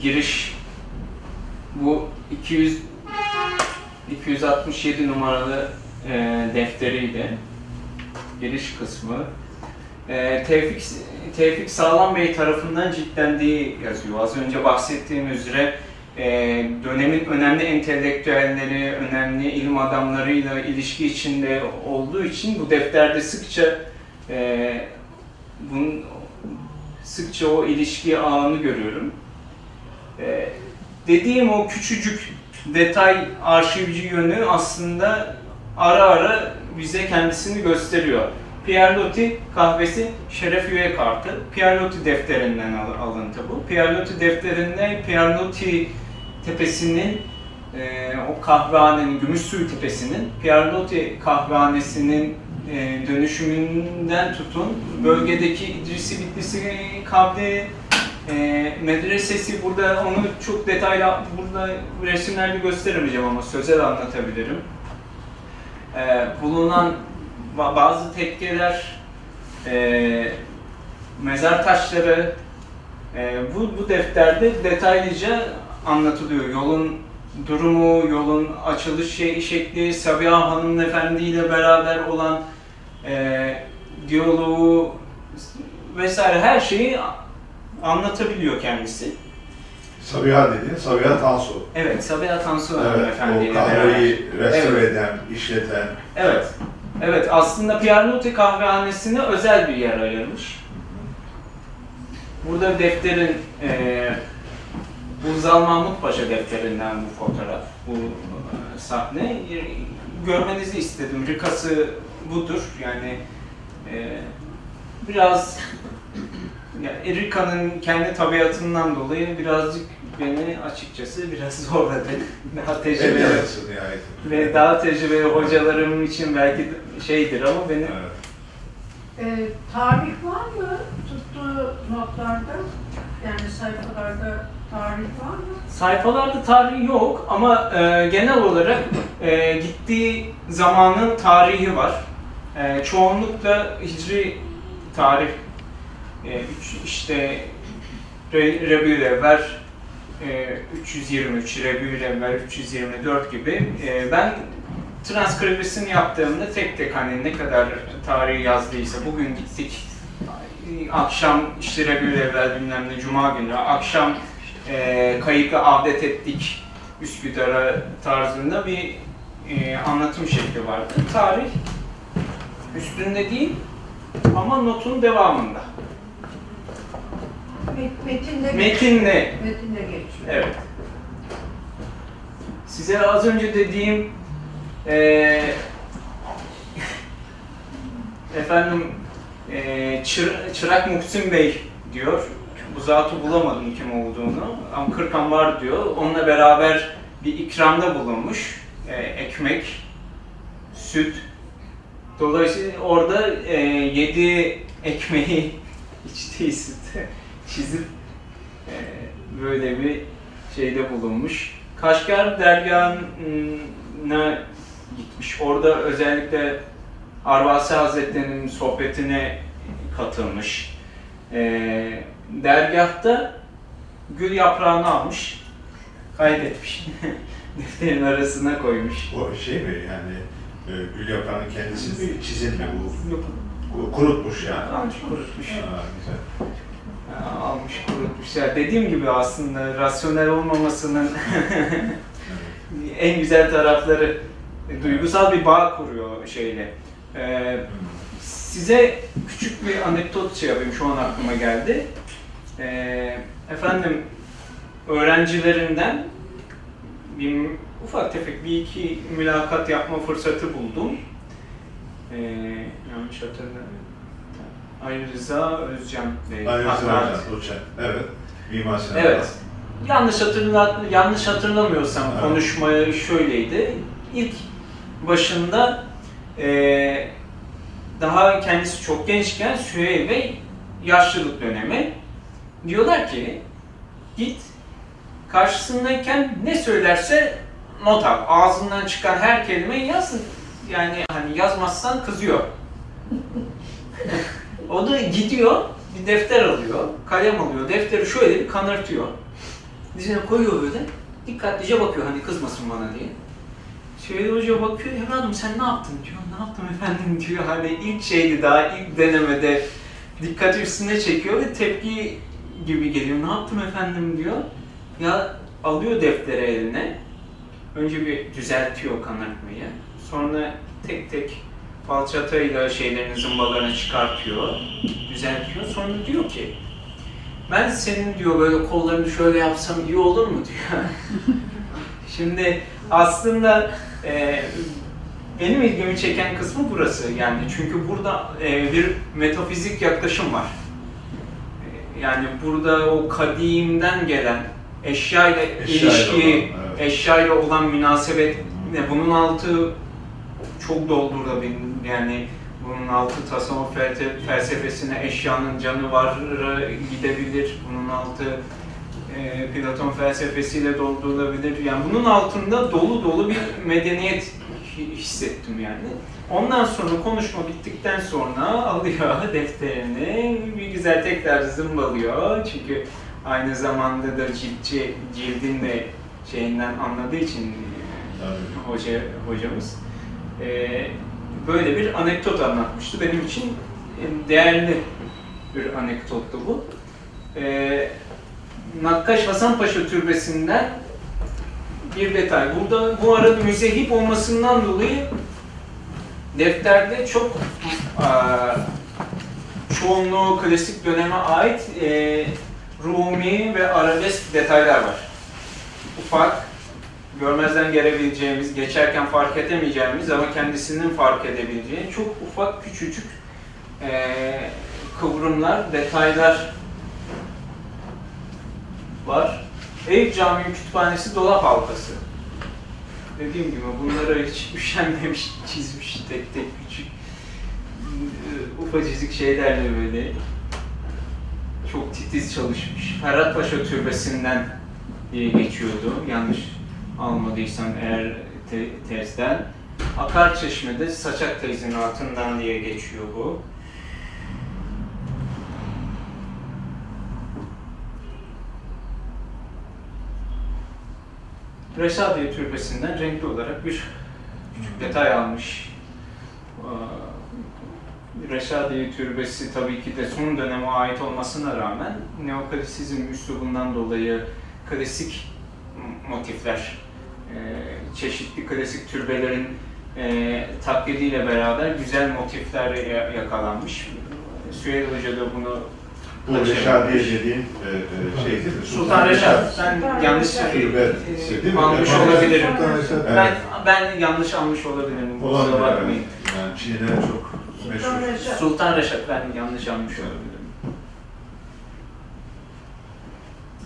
giriş bu 200 267 numaralı e, defteriydi. Giriş kısmı. E, Tevfik, Tevfik Sağlam Bey tarafından ciltlendiği yazıyor. Az önce bahsettiğim üzere e, dönemin önemli entelektüelleri, önemli ilim adamlarıyla ilişki içinde olduğu için bu defterde sıkça e, bunun, sıkça o ilişki ağını görüyorum. E, dediğim o küçücük detay arşivci yönü aslında ara ara bize kendisini gösteriyor. Pierre Loti kahvesi şeref üye kartı. Pierre Loti defterinden al- alıntı bu. Pierre Loti defterinde Pierre Loti tepesinin e, o kahvehanenin, Gümüşsuyu tepesinin Pierre Loti kahvehanesinin e, dönüşümünden tutun bölgedeki İdrisi Bitlisi kavli e, medresesi burada onu çok detaylı burada resimlerle gösteremeyeceğim ama sözel anlatabilirim. E, bulunan ba- bazı tekkeler, e, mezar taşları e, bu, bu defterde detaylıca anlatılıyor. Yolun durumu, yolun açılış şekli, Sabiha Hanımefendi ile beraber olan e, diyaloğu vesaire her şeyi anlatabiliyor kendisi. Sabiha dediğin Sabiha Tansu. Evet, Sabiha Tansu Evet, Hanımefendi o ile beraber. kahveyi restore Evet. eden, işleten, Evet, Evet, aslında Pierluti kahvehanesine özel bir yer ayırmış. Burada defterin, e, bu Zal Mahmut Paşa defterinden bu fotoğraf, bu e, sahne. E, Görmenizi istedim. Rikası budur. Yani e, biraz ya, Rika'nın kendi tabiatından dolayı birazcık beni açıkçası biraz zorladı. Daha El tecrübeli ve daha tecrübeli hocalarım için belki şeydir ama benim Evet. Ee, tarih var mı tuttuğu notlarda? Yani sayfalarda tarih var mı? sayfalarda tarih yok ama e, genel olarak e, gittiği zamanın tarihi var. E, çoğunlukla hicri tarih e, üç, işte Re- Rebiül Evvel e, 323, Rebiül Evvel 324 gibi. E, ben transkribisini yaptığımda tek tek hani ne kadar tarihi yazdıysa bugün gittik akşam işte Rebiül Evvel bilmem ne Cuma günü akşam e, kayıkla avdet ettik Üsküdar'a tarzında bir e, anlatım şekli vardı. Tarih üstünde değil ama notun devamında. Met- Metinde, Metinle metinde geçiyor. Evet. Size az önce dediğim eee efendim eee Çır- Çırak Muhsin Bey diyor. Bu zatı bulamadım kim olduğunu. Ama Kırkan var diyor. Onunla beraber bir ikramda bulunmuş. Eee, ekmek, süt. Dolayısıyla orada eee yedi ekmeği içtiği sütü çizip eee, böyle bir şeyde bulunmuş. Kaşgar dergahına gitmiş. Orada özellikle Arvasi Hazretleri'nin sohbetine katılmış. Eee dergahta gül yaprağını almış, kaydetmiş. Defterin arasına koymuş. O şey mi yani e, gül yaprağının kendisi mi çizim mi bu? Yok, Kurutmuş yani. almış kurutmuş. Ha, güzel. Almış kurutmuş. Ya dediğim gibi aslında rasyonel olmamasının en güzel tarafları e, duygusal bir bağ kuruyor şeyle. Ee, size küçük bir anekdot şey yapayım şu an aklıma geldi. Ee, efendim öğrencilerinden bir ufak tefek bir iki mülakat yapma fırsatı buldum. Ee, yanlış hatırlamıyorum. Ali Rıza Özcan Bey. Aynı Hatta- zamanda doçent. Evet. Mimar Sinan. Evet. Yanlış hatırla yanlış hatırlamıyorsam Evet. konuşma şöyleydi. İlk başında eee, daha kendisi çok gençken Süheyl Bey yaşlılık dönemi diyorlar ki git karşısındayken ne söylerse not al. Ağzından çıkan her kelimeyi yaz. Yani hani yazmazsan kızıyor. o da gidiyor, bir defter alıyor, kalem alıyor, defteri şöyle bir kanırtıyor. Dizine koyuyor böyle, dikkatlice bakıyor hani kızmasın bana diye. Şöyle hoca bakıyor, evladım sen ne yaptın diyor, ne yaptım efendim diyor. Hani ilk şeydi daha ilk denemede dikkati üstüne çekiyor ve tepki gibi geliyor. Ne yaptım efendim diyor. Ya alıyor defteri eline, önce bir düzeltiyor kanırtmayı. Sonra tek tek falçatayla şeylerin zımbalarını çıkartıyor, düzeltiyor. Sonra diyor ki, ben senin diyor böyle kollarını şöyle yapsam iyi olur mu diyor. Şimdi aslında e, benim ilgimi çeken kısmı burası yani çünkü burada e, bir metafizik yaklaşım var. E, Yani burada o kadimden gelen eşyayla Eşyayla ilişki, olan, evet. eşyayla olan münasebet, ne bunun altı çok doldurabilir. Yani bunun altı tasavvuf felsefesine eşyanın canı var gidebilir. Bunun altı e, Platon felsefesiyle doldurulabilir. Yani bunun altında dolu dolu bir medeniyet hi- hissettim yani. Ondan sonra konuşma bittikten sonra alıyor defterini bir güzel tekrar zımbalıyor. Çünkü aynı zamanda da ciltçi, cildin de şeyinden anladığı için e, Tabii. hoca hocamız e, böyle bir anekdot anlatmıştı. Benim için e, değerli bir anekdottu bu. E, Nakkaş Hasan Paşa Türbesi'nden bir detay. Burada bu arada müzehip olmasından dolayı defterde çok eee, çoğunluğu klasik döneme ait eee, Rumi ve arabesk detaylar var. Ufak, görmezden gelebileceğimiz, geçerken fark edemeyeceğimiz ama kendisinin fark edebileceği çok ufak, küçücük eee, kıvrımlar, detaylar var. Eyüp Camii Kütüphanesi dolap halkası. Dediğim gibi bunları hiç üşenmemiş, çizmiş tek tek küçük e, ufacık şeylerle böyle çok titiz çalışmış. Ferhat Paşa Türbesi'nden diye geçiyordu. Yanlış almadıysam eğer te- tersten. Akar Çeşme'de Saçak teyzenin altından diye geçiyor bu. Reşadiye Türbesi'nden renkli olarak bir küçük detay almış. Reşadiye Türbesi tabii ki de son döneme ait olmasına rağmen neoklasizm üslubundan dolayı klasik motifler, çeşitli klasik türbelerin e, taklidiyle beraber güzel motifler ya- yakalanmış. Süheyl Hoca da bunu Bu Reşadiye dediğin e, e, şey değil mi? Sultan Reşat, ben Sultan yanlış Reşat. Türbe, değil mi? almış Evet. olabilirim. Sultan Reşat. Ben ben yanlış almış olabilirim. Kusura Olabilir, bakmayın. evet. Yani Çin'de çok meşhur. Sultan Reşat. Sultan Reşat ben yanlış almış olabilirim.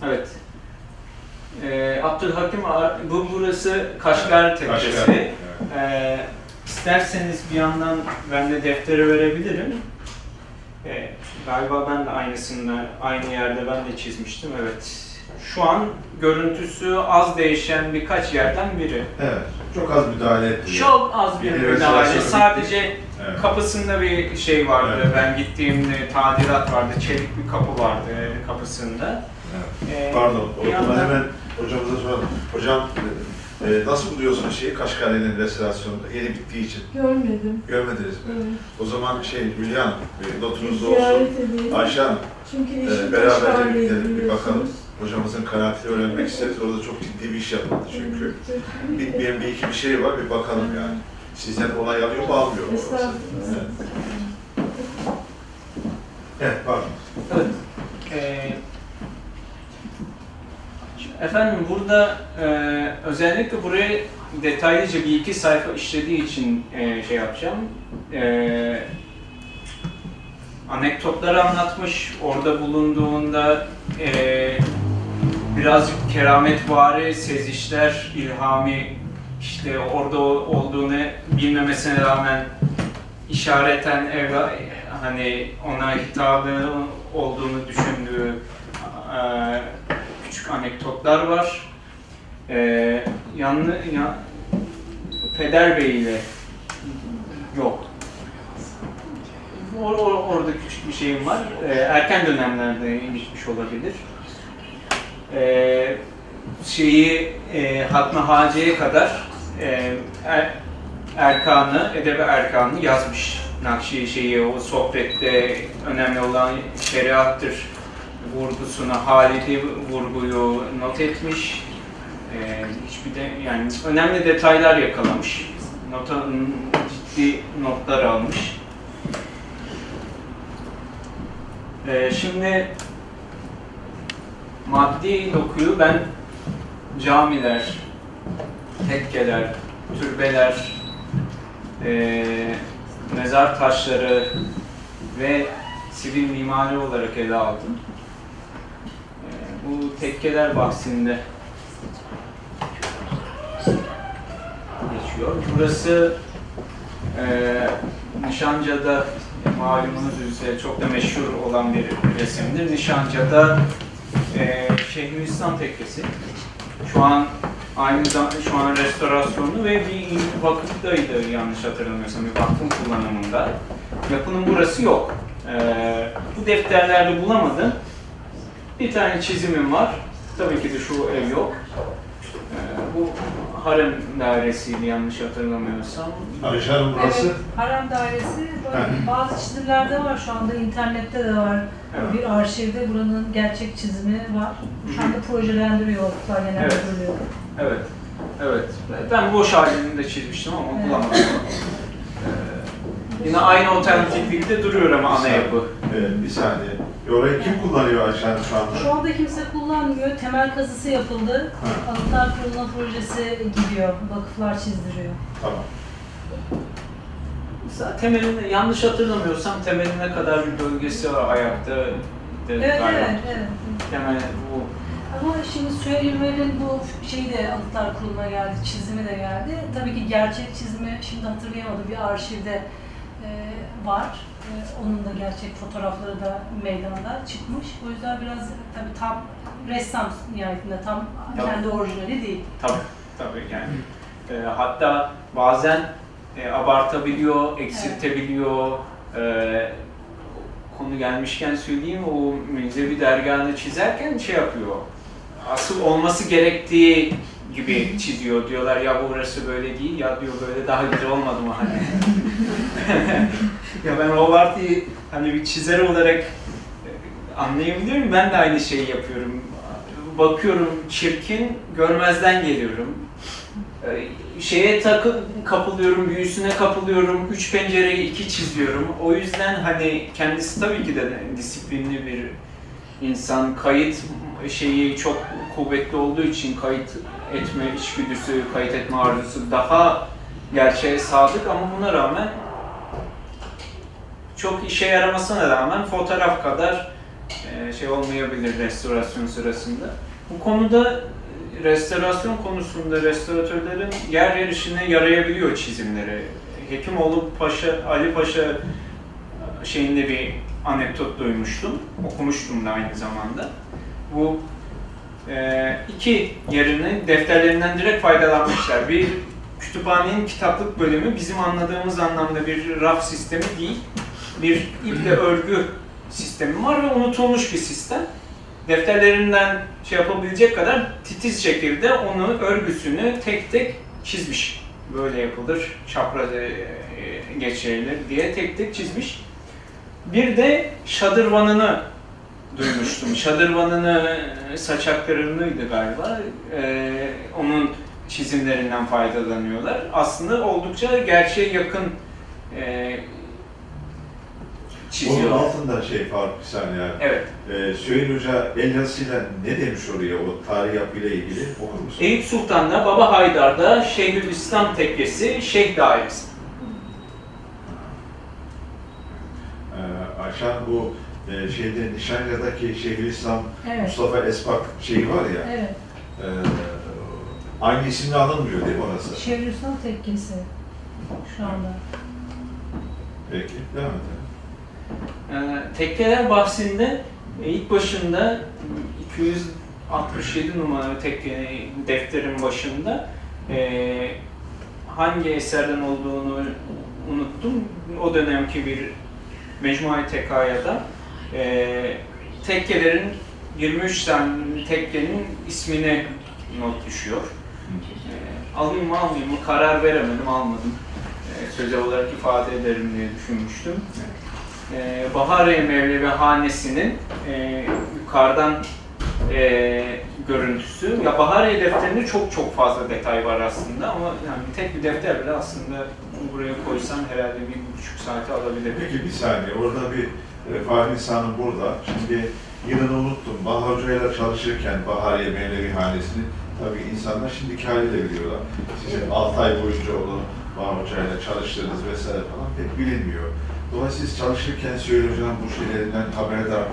Evet. Ee, Abdülhakim Ar- bu burası Kaşgar Tekkesi. Kaşgar, evet. Ee, isterseniz bir yandan ben de defteri verebilirim. Ee, galiba ben de aynısını aynı yerde ben de çizmiştim. Evet. Şu an görüntüsü az değişen birkaç yerden biri. Evet, çok az müdahale etti. Çok az bir Yeni müdahale. Sadece Evet. kapısında bir şey vardı. Evet. Ben gittiğimde tadilat vardı. Çelik bir kapı vardı kapısında. Evet. Ee, Pardon, bir o yandan- hemen hocamıza soralım. Hocam, e, nasıl buluyorsunuz şeyi Kaşgary'nin restorasyonunu yeni bittiği için? Görmedim. Görmediniz mi? Evet. O zaman şey Hülya Hanım, bir notunuzda Ziyaret olsun. edeyim. Ayşe Hanım, Çünkü e, eşim beraberce gidelim, bir biliyorsunuz. bakalım. Hocamızın kanaatini öğrenmek isteriz. Orada çok ciddi bir iş yapıldı çünkü. Evet. Bitmeyen bir iki bir şey var, bir bakalım yani. Sizden onay alıyor mu, almıyor mu? orası? Estağfurullah. Evet. Evet, pardon. Evet. Ee, efendim burada e, özellikle buraya detaylıca bir iki sayfa işlediği için e, şey yapacağım. E, anekdotları anlatmış. Orada bulunduğunda e, birazcık kerametvari sezişler, ilhami işte orada olduğunu bilmemesine rağmen işareten evla, hani ona hitabı olduğunu düşündüğü eee, küçük anekdotlar var. Eee yanlı, ya, Peder Bey ile yok. Or, or- orada küçük bir şeyim var. Eee, erken dönemlerde gitmiş olabilir. Eee şeyi e, Hatmi Haci'ye kadar e, er, Erkan'ı, Edeb-i Erkan'ı yazmış. Nakşi şeyi o sohbette önemli olan şeriattır vurgusunu, Halid'i vurguyu not etmiş. E, hiçbir de yani önemli detaylar yakalamış. Nota, ciddi notlar almış. E, şimdi maddi dokuyu ben camiler, tekkeler, türbeler, eee, mezar taşları ve sivil mimari olarak ele aldım. Bu tekkeler bahsinde geçiyor. Burası eee Nişanca'da malumunuz üzere çok da meşhur olan bir resimdir. Nişanca'da eee Şeyhülislam Tekkesi. Şu an aynı zamanda şu an restorasyonu ve bir vakıftaydı yanlış hatırlamıyorsam bir vakfın kullanımında. Yapının burası yok. Ee, bu defterlerde bulamadım. Bir tane çizimim var. Tabii ki de şu ev yok. Ee, bu harem dairesiydi yanlış hatırlamıyorsam. Ayşe Hanım burası. Evet, harem dairesi bazı çizimlerde var şu anda internette de var. Evet. Bir arşivde buranın gerçek çizimi var. Şu anda projelendiriyorlar genelde Evet. böyle. Evet. Evet. Ben boş halini de çizmiştim ama bulamadım. Yine aynı otantiklikte duruyor ama ana yapı. Evet, bir saniye. E, Orayı kim kullanıyor Ayşen şu anda? Şu anda kimse kullanmıyor. Temel kazısı yapıldı. Ha. Anıtlar Kurulu'na projesi gidiyor. Vakıflar çizdiriyor. Tamam. Mesela temelinde, yanlış hatırlamıyorsam temeline kadar bir bölgesi var ayakta. De, Evet, galiba. evet, evet. Temel bu Ama şimdi Süheylver'in bu şeyi de Anıtlar Kurulu'na geldi, çizimi de geldi. Tabii ki gerçek çizimi şimdi hatırlayamadım. Bir arşivde var. E, onun da gerçek fotoğrafları da meydanda çıkmış. O yüzden biraz tabii tam ressam nihayetinde tam Tabii. kendi orijinali değil. Tabii, tabii yani. E, hatta bazen e, abartabiliyor, eksiltebiliyor. E, konu gelmişken söyleyeyim, o müzevi dergahını çizerken şey yapıyor. Asıl olması gerektiği gibi çiziyor. Diyorlar ya burası böyle değil, ya diyor böyle daha güzel olmadı mı hani. ya ben abartıyı hani bir çizer olarak e, anlayabiliyorum. Ben de aynı şeyi yapıyorum. Bakıyorum çirkin, görmezden geliyorum. Ee, Şeye takı kapılıyorum, büyüsüne kapılıyorum, üç pencereyi iki çiziyorum. O yüzden hani kendisi tabii ki de disiplinli bir insan. Kayıt şeyi çok kuvvetli olduğu için kayıt etme içgüdüsü, kayıt etme arzusu daha gerçeğe sadık ama buna rağmen çok işe yaramasına rağmen fotoğraf kadar e, şey olmayabilir restorasyon sırasında. Bu konuda e, restorasyon konusunda restoratörlerin yer yer işine yarayabiliyor çizimleri. Hekimoğlu Paşa, Ali Paşa şeyinde bir anekdot duymuştum. Okumuştum da aynı zamanda. Bu iki yerini defterlerinden direkt faydalanmışlar. Bir kütüphanenin kitaplık bölümü bizim anladığımız anlamda bir raf sistemi değil. Bir iple örgü sistemi var ve unutulmuş bir sistem. Defterlerinden şey yapabilecek kadar titiz şekilde onu örgüsünü tek tek çizmiş. Böyle yapılır, çapraz e, e, geçirilir diye tek tek çizmiş. Bir de şadırvanını duymuştum. Şadırvanını e, saçaklarınıydı galiba. Ee, onun çizimlerinden faydalanıyorlar. Aslında oldukça gerçeğe yakın e, Onun çiziyor. altında şey Faruk bir saniye. Evet. Ee, Süheyl Hoca el yazısıyla ne demiş oraya o tarih yapıyla ilgili okur musun? Eyüp Sultan'da, Baba Haydar'da Şeyhülislam Tekkesi, Şeyh Dairesi. Ee, Ayşen bu e, şeyde Nişanca'daki Şeyhülislam Evet. Mustafa Esbak şeyi var ya, Evet. e, aynı isimle anılmıyor değil mi orası? Şevristan tekkesi şu anda. Peki, devam edelim. Ee, tekkeler bahsinde ilk başında 267 numaralı tekke defterin başında e, hangi eserden olduğunu unuttum. O dönemki bir Mecmua-i Tekaya'da e, tekkelerin 23 tane tekkenin ismini not düşüyor. E, alayım mı almayayım mı karar veremedim almadım. E, sözel olarak ifade ederim diye düşünmüştüm. E, Bahariye Mevlevi Hanesi'nin e, yukarıdan e, görüntüsü. Ya Bahariye defterinde çok çok fazla detay var aslında ama yani tek bir defter bile aslında buraya koysam herhalde bir buçuk saati alabilir. Peki bir saniye, orada bir e, Fahri İhsan'ın burada. Şimdi yılını unuttum. Bahar Hoca'yla çalışırken Bahariye Mevlevi Hanesi'ni tabii insanlar şimdiki haliyle biliyorlar. Sizin 6 ay boyunca onu Bahar Hoca'yla çalıştığınız vesaire falan pek bilinmiyor. Dolayısıyla siz çalışırken Süheyl Hoca'nın bu şeylerinden haberdar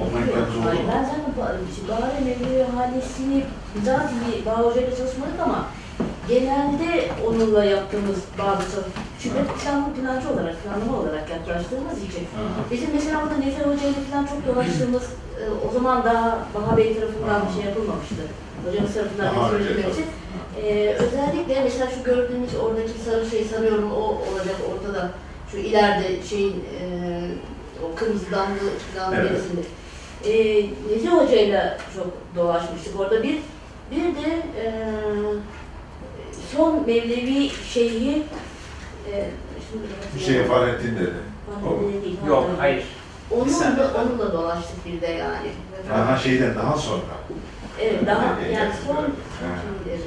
olma imkanınız oldu mu? ben zaten Ba- Bahar Mevlevi Hanesi'ni bir Bağ Hoca'yla çalışmadık ama genelde onunla yaptığımız bazı çalışmalar. Çünkü planlı plancı olarak, planlama olarak yaklaştığımız için. Bizim mesela orada Nefer Hoca'yla falan çok dolaştığımız, e, o zaman daha Baha Bey tarafından bir şey yapılmamıştı. Hocamız tarafından Nefer Hoca Hoca'yla için. Ee, özellikle mesela şu gördüğünüz oradaki sarı şey sanıyorum o olacak ortada. Şu ileride şeyin e, o kırmızı damlı falan Evet. birisinde. Ee, Nezi Hoca'yla çok dolaşmıştık orada. Bir bir de e, son Mevlevi şeyhi e, şimdi Bir şey Fahrettin dedi. Değil, Yok, Fahrettin. hayır. Onunla, saniye. onunla dolaştık bir de yani. Aha şeyden daha sonra. Evet daha Evet, yani evet, son evet. kimleri?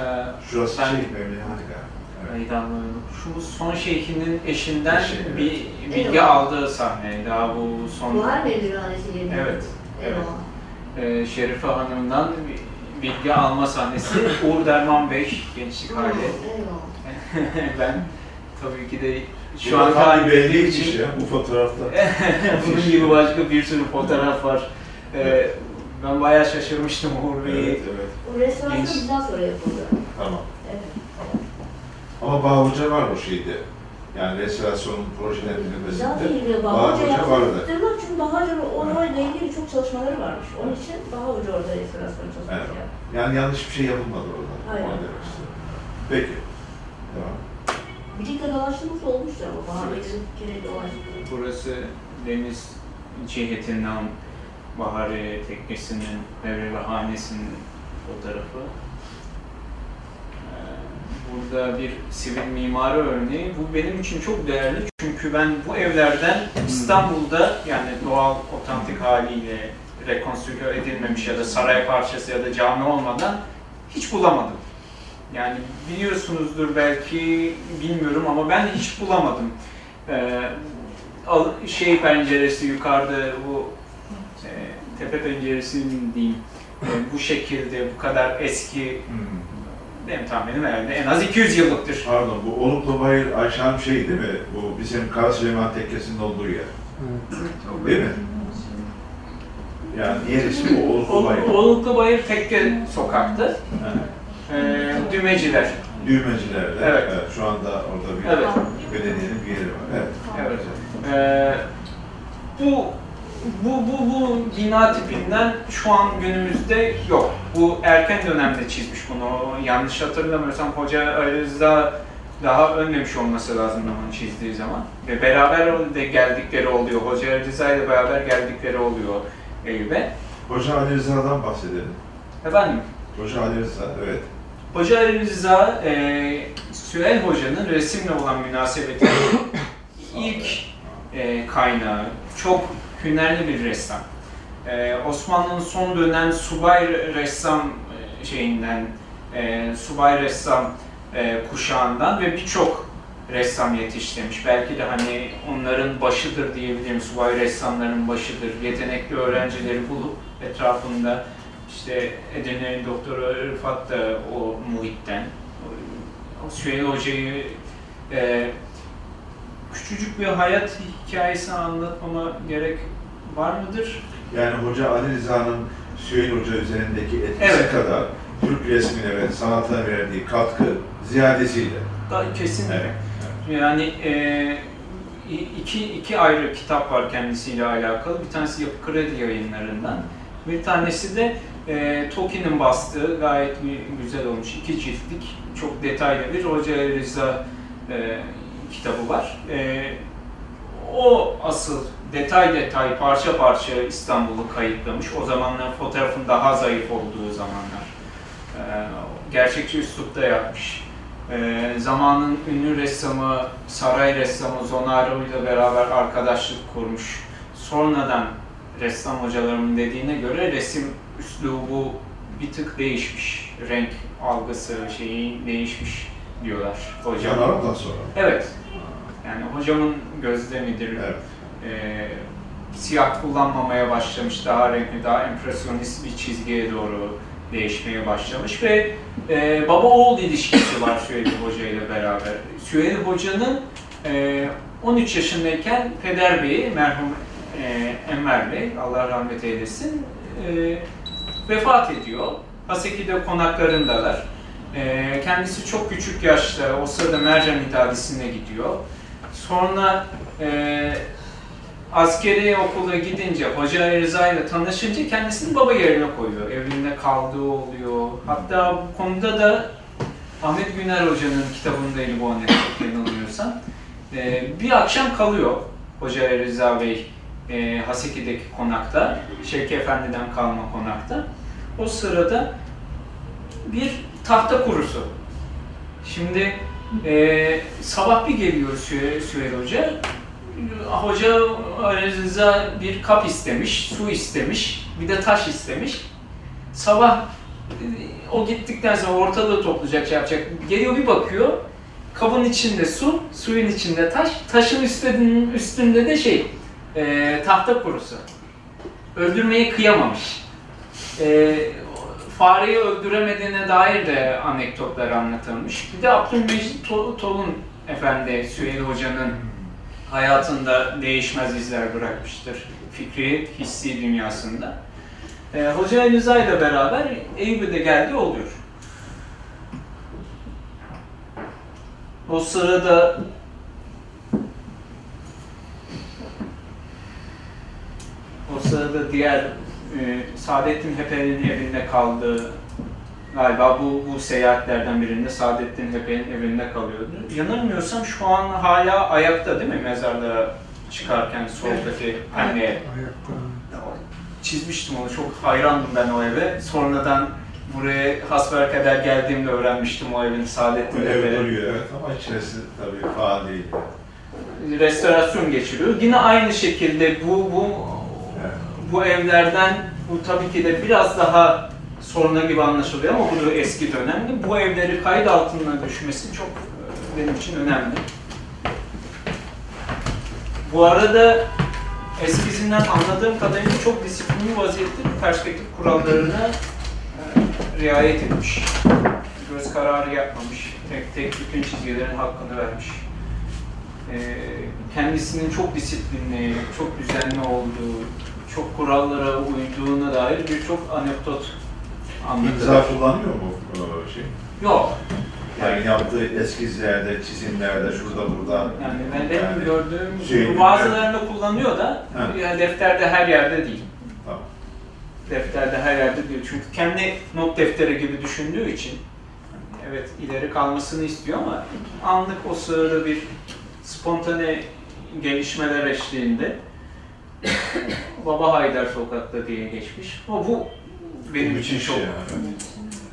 Ee, Şurası Ben- şey Mevlevi Hani galiba. Meydan Şu son şeyhinin eşinden Eşi, bir bilgi Eyvallah. aldığı sahne. Daha bu son... Mı Mevlana'sı yerine? Evet. Evet. Eyvallah. Ee, Şerife Hanım'dan bir bilgi alma sahnesi. Uğur Derman Bey, gençlik hali. Ben tabii ki de şu an kaybettiğim için ya bu fotoğrafta. bunun gibi başka bir sürü fotoğraf var. Ee, ben bayağı şaşırmıştım Uğur Bey'i. Evet, evet. Bu restorasyon Genç. bizden sonra yapıldı. Tamam. Evet. Ama Bağhoca var o şeyde. Yani restorasyon projelerinin ötesinde. Bahar Hoca Hoca vardı. çünkü Bahar Hoca onlarla ilgili çok çalışmaları varmış. Onun için Bahar Hoca orada restorasyon çalışması Evet. yaptı. Yani yanlış bir şey yapılmadı orada. Aynen. Peki. Devam. Birlikte dolaştığımız da olmuştu ama Bahar bir kere dolaştık. Burası deniz cihetinden Bahari Teknesi'nin, ve Hanesi'nin fotoğrafı. Burada bir sivil mimari örneği. Bu benim için çok değerli çünkü ben bu evlerden İstanbul'da yani doğal, otantik haliyle rekonstrüksiyon edilmemiş ya da saray parçası ya da cami olmadan hiç bulamadım. Yani biliyorsunuzdur belki bilmiyorum ama ben hiç bulamadım. Ee, şey penceresi yukarıda bu e, tepe penceresi mi diyeyim e, bu şekilde bu kadar eski benim tahminim herhalde en az 200 yıllıktır. Pardon, bu Oluklu Bayır aşağım şey değil mi? Bu bizim Kara Süleyman Tekkesi'nin olduğu yer. Değil mi? Yani diğer ismi Oluklu Bayır. Oluklu Bayır Tekke sokaktı. Ha, E, Dümeciler. Düğmecilerde. Evet. Şu anda orada bir Evet. belediyenin bir yeri var. Evet. Evet. Ee, bu bu bu bu bina tipinden şu an günümüzde yok. Bu erken dönemde çizmiş bunu. Yanlış hatırlamıyorsam Hoca Ali Rıza daha ölmemiş olması lazım onu çizdiği zaman. Ve beraber de geldikleri oluyor. Hoca Ali Rıza ile beraber geldikleri oluyor Eyüp'e. Hoca Ali Rıza'dan bahsedelim. Efendim, Hoca Ali Rıza, evet. Hoca Ali Rıza, e, Süheyl Hoca'nın resimle olan münasebeti ilk e, kaynağı. Çok hünerli bir ressam. E, Osmanlı'nın son dönem subay ressam e, şeyinden, e, subay ressam e, kuşağından ve birçok ressam yetiştirmiş. Belki de hani onların başıdır diyebilirim, subay ressamların başıdır. Yetenekli öğrencileri bulup etrafında işte Edirne Doktor Rıfat da o muhitten. Süheyl Hoca'yı e, küçücük bir hayat hikayesi anlatmama gerek var mıdır? Yani Hoca Ali Rıza'nın Süheyl Hoca üzerindeki etkisi Evet. kadar Türk resmine ve sanatına verdiği katkı ziyadesiyle. Da kesinlikle. Evet. Yani e, iki, iki ayrı kitap var kendisiyle alakalı. Bir tanesi Yapı Kredi yayınlarından. Bir tanesi de e, Toki'nin bastığı gayet gü- güzel olmuş. iki ciltlik, çok detaylı bir Hoca Ali Rıza e, kitabı var. E, o asıl detay detay, parça parça İstanbul'u kayıtlamış. O zamanlar fotoğrafın daha zayıf olduğu zamanlar. E, gerçekçi üslupta yapmış. Ee, zamanın ünlü ressamı, saray ressamı Zonaro ile beraber arkadaşlık kurmuş. Sonradan ressam hocalarımın dediğine göre resim üslubu bir tık değişmiş. Renk algısı şeyi değişmiş diyorlar hocam. Canar'dan sonra. Evet. Yani hocamın gözlemidir. Evet. Ee, siyah kullanmamaya başlamış, daha renkli, daha empresyonist bir çizgiye doğru değişmeye başlamış ve e, baba oğul ilişkisi var Süheyl Hoca ile beraber. Süheyl Hoca'nın e, 13 yaşındayken Peder Bey'i, merhum e, Enver Bey, Allah rahmet eylesin, e, vefat ediyor. Haseki'de konaklarındalar. E, kendisi çok küçük yaşta, o sırada Mercan İdadisi'ne gidiyor. Sonra e, askeri okula gidince, Hoca Rıza ile tanışınca kendisini baba yerine koyuyor. Evinde kaldığı oluyor. Hatta bu konuda da Ahmet Güner Hoca'nın kitabındaydı bu anekdot yanılmıyorsam. Ee, bir akşam kalıyor Hoca Rıza Bey e, Haseki'deki konakta, Şevki Efendi'den kalma konakta. O sırada bir tahta kurusu. Şimdi e, sabah bir geliyor Süheyl Hoca, Hoca Ali Rıza bir kap istemiş, su istemiş, bir de taş istemiş. Sabah e, o gittikten sonra ortalığı toplayacak, şey yapacak. Geliyor bir bakıyor, kabın içinde su, suyun içinde taş, taşın üstünde, üstünde de şey, e, tahta kurusu. Öldürmeyi kıyamamış. E, fareyi öldüremediğine dair de anekdotlar anlatılmış. Bir de Abdülmecit Tol- Tolun Efendi, Süheyl Hoca'nın hayatında değişmez izler bırakmıştır. Fikri, hissi dünyasında. E, Hoca Rıza ile beraber Eyüp'e de geldi oluyor. O sırada o sırada diğer e, Saadettin Hepe'nin evinde kaldığı galiba bu, bu seyahatlerden birinde Saadettin Hepe'nin evinde kalıyordu. Yanılmıyorsam şu an hala ayakta değil mi mezarlığa çıkarken soldaki anneye? Çizmiştim onu, çok hayrandım ben o eve. Sonradan buraya hasbelkader geldiğimde öğrenmiştim o evin Saadettin Ev Hepe'nin. duruyor evet ama içerisi tabii faal değil. restorasyon geçiriyor. Yine aynı şekilde bu bu Evet. bu evlerden bu tabii ki de biraz daha soruna gibi anlaşılıyor ama bu da eski dönemde. Bu evleri kayıt altına düşmesi çok e, benim için önemli. Bu arada eskisinden anladığım kadarıyla çok disiplinli vaziyette perspektif kurallarına e, riayet etmiş. Göz kararı yapmamış. Tek tek bütün çizgilerin hakkını vermiş. E, kendisinin çok disiplinli, çok düzenli olduğu, çok kurallara uyduğuna dair birçok anekdot anlatılır. İmza kullanıyor mu o şey? Yok. Yani yaptığı eskizlerde, çizimlerde, şurada burada. Yani ben benim Yani gördüğüm şey- bazılarında kullanıyor da Ha. yani defterde her yerde değil. Tamam. Defterde her yerde değil. Çünkü kendi not defteri gibi düşündüğü için evet ileri kalmasını istiyor ama anlık o sırada bir spontane gelişmeler eşliğinde Baba Haydar Sokak'ta diye geçmiş. Ama bu benim için çok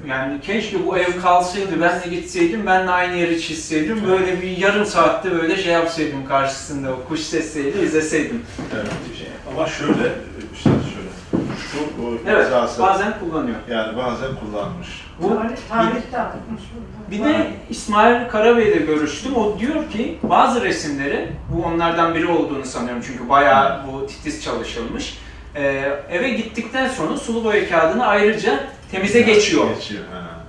yani. Keşke bu ev kalsaydı, ben de gitseydim, ben de aynı yeri çizseydim, böyle bir yarım saatte böyle şey yapsaydım karşısında, o kuş sesleriyle izleseydim. Evet. Ama şöyle, işte şöyle. Şu o Evet, imzası bazen kullanıyor. yani bazen kullanmış. Bu Tarih, tarihte atmış burada. bir de İsmail Karabey'le görüştüm. O diyor ki bazı resimleri, bu onlardan biri olduğunu sanıyorum çünkü bayağı bu titiz çalışılmış. Ee, eve gittikten sonra sulu boya kağıdını ayrıca temize geçiyor. Geçiyor. Ha.